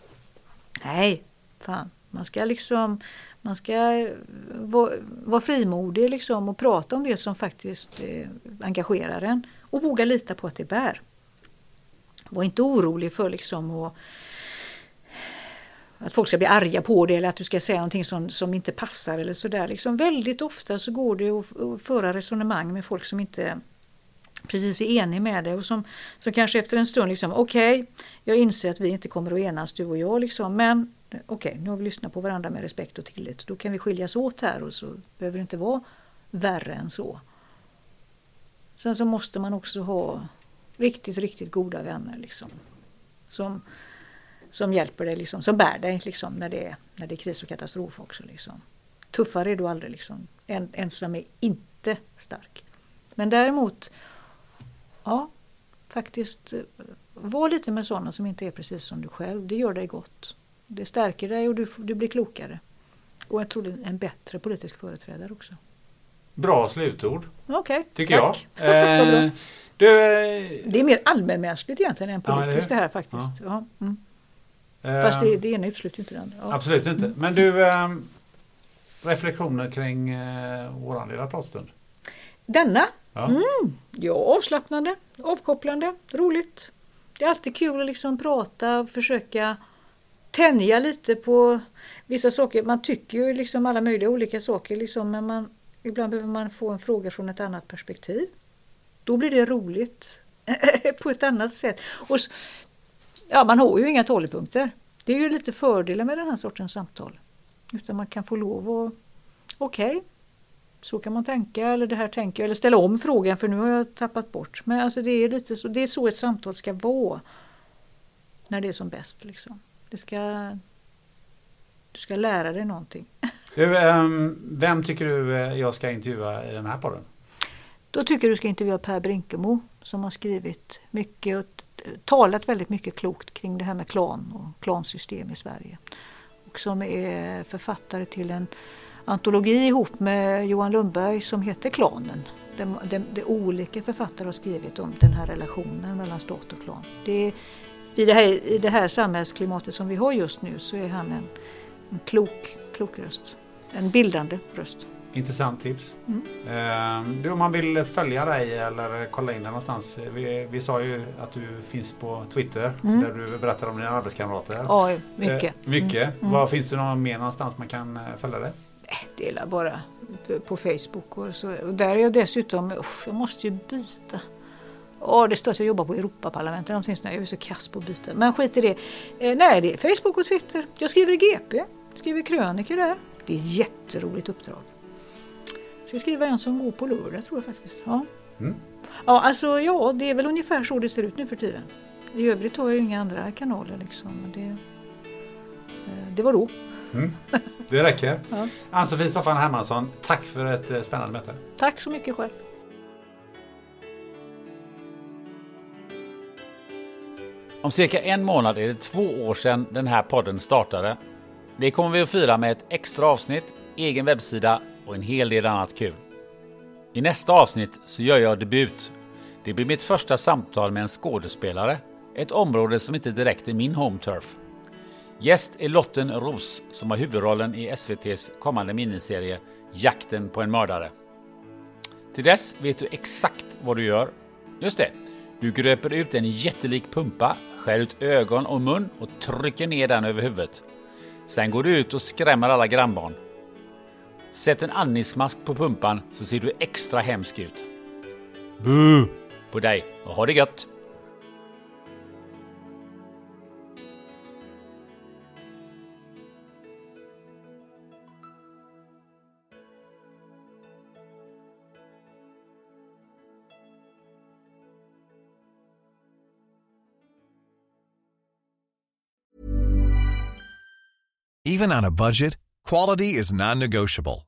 S1: Nej, fan. Man ska liksom man ska eh, vara, vara frimodig liksom och prata om det som faktiskt eh, engagerar en. Och våga lita på att det bär. Var inte orolig för liksom att, att folk ska bli arga på dig eller att du ska säga någonting som, som inte passar eller sådär. Liksom väldigt ofta så går det att, att föra resonemang med folk som inte precis är enig med dig och som, som kanske efter en stund liksom okej, okay, jag inser att vi inte kommer att enas du och jag liksom, men okej, okay, nu har vi lyssnat på varandra med respekt och tillit. Då kan vi skiljas åt här och så behöver det inte vara värre än så. Sen så måste man också ha riktigt, riktigt goda vänner liksom. Som, som hjälper dig, liksom, som bär dig liksom, när, det är, när det är kris och katastrof också. Liksom. Tuffare är du aldrig. Liksom. En, ensam är inte stark. Men däremot, ja, faktiskt eh, var lite med sådana som inte är precis som du själv. Det gör dig gott. Det stärker dig och du, du blir klokare. Och jag tror en bättre politisk företrädare också.
S2: Bra slutord.
S1: Okay,
S2: Tycker tack. jag. Eh, du,
S1: eh, det är mer allmänmänskligt egentligen än politiskt ja, det, det, här faktiskt. Ja. Ja, mm. Fast det, det ena utesluter inte det andra.
S2: Ja. Absolut inte. Mm. Men du, eh, reflektioner kring eh, våran lilla pratstund?
S1: Denna? Ja. Mm, ja, avslappnande, avkopplande, roligt. Det är alltid kul att liksom prata och försöka tänja lite på vissa saker. Man tycker ju liksom alla möjliga olika saker liksom, men man, ibland behöver man få en fråga från ett annat perspektiv. Då blir det roligt på ett annat sätt. Och, ja, man har ju inga talepunkter. Det är ju lite fördelen med den här sortens samtal. Utan man kan få lov att, okej, okay, så kan man tänka eller det här tänker jag, eller ställa om frågan för nu har jag tappat bort. Men alltså det är lite så, det är så ett samtal ska vara. När det är som bäst liksom. Det ska, du ska lära dig någonting.
S2: Du, um, vem tycker du eh, jag ska intervjua i den här podden?
S1: Då tycker du ska intervjua Per Brinkemo som har skrivit mycket och talat väldigt mycket klokt kring det här med klan och klansystem i Sverige. Och som är författare till en antologi ihop med Johan Lundberg som heter Klanen. Det, det, det olika författare har skrivit om den här relationen mellan stat och klan. Det i det, här, I det här samhällsklimatet som vi har just nu så är han en, en klok, klok röst. En bildande röst.
S2: Intressant tips. Mm. Eh, du, om man vill följa dig eller kolla in dig någonstans. Vi, vi sa ju att du finns på Twitter mm. där du berättar om dina arbetskamrater.
S1: Ja, mycket. Eh,
S2: mycket. Mm. mm. Var finns det någon mer någonstans man kan eh, följa dig?
S1: Det är bara på Facebook och så. Och där är jag dessutom, usch, jag måste ju byta. Åh, det står att jag jobbar på Europaparlamentet. Någonting sånt. Jag är så kass på att byta. Men skit i det. Eh, nej, det är Facebook och Twitter. Jag skriver i GP. Skriver krönikor där. Det är ett jätteroligt uppdrag. Ska skriva en som går på lördag tror jag faktiskt. Ja. Mm. ja, alltså ja, det är väl ungefär så det ser ut nu för tiden. I övrigt har jag ju inga andra kanaler liksom. Det, eh, det var då.
S2: Mm. Det räcker. ja. Ann-Sofie Soffan Hermansson, tack för ett eh, spännande möte.
S1: Tack så mycket själv.
S2: Om cirka en månad är det två år sedan den här podden startade. Det kommer vi att fira med ett extra avsnitt, egen webbsida och en hel del annat kul. I nästa avsnitt så gör jag debut. Det blir mitt första samtal med en skådespelare, ett område som inte direkt är min home turf. Gäst är Lotten Ros som har huvudrollen i SVTs kommande miniserie Jakten på en mördare. Till dess vet du exakt vad du gör. Just det, du gröper ut en jättelik pumpa, skär ut ögon och mun och trycker ner den över huvudet. Sen går du ut och skrämmer alla grannbarn. Sätt en andningsmask på pumpan så ser du extra hemsk ut. Bu! På dig och ha det gött!
S5: Even on a budget, quality is non-negotiable.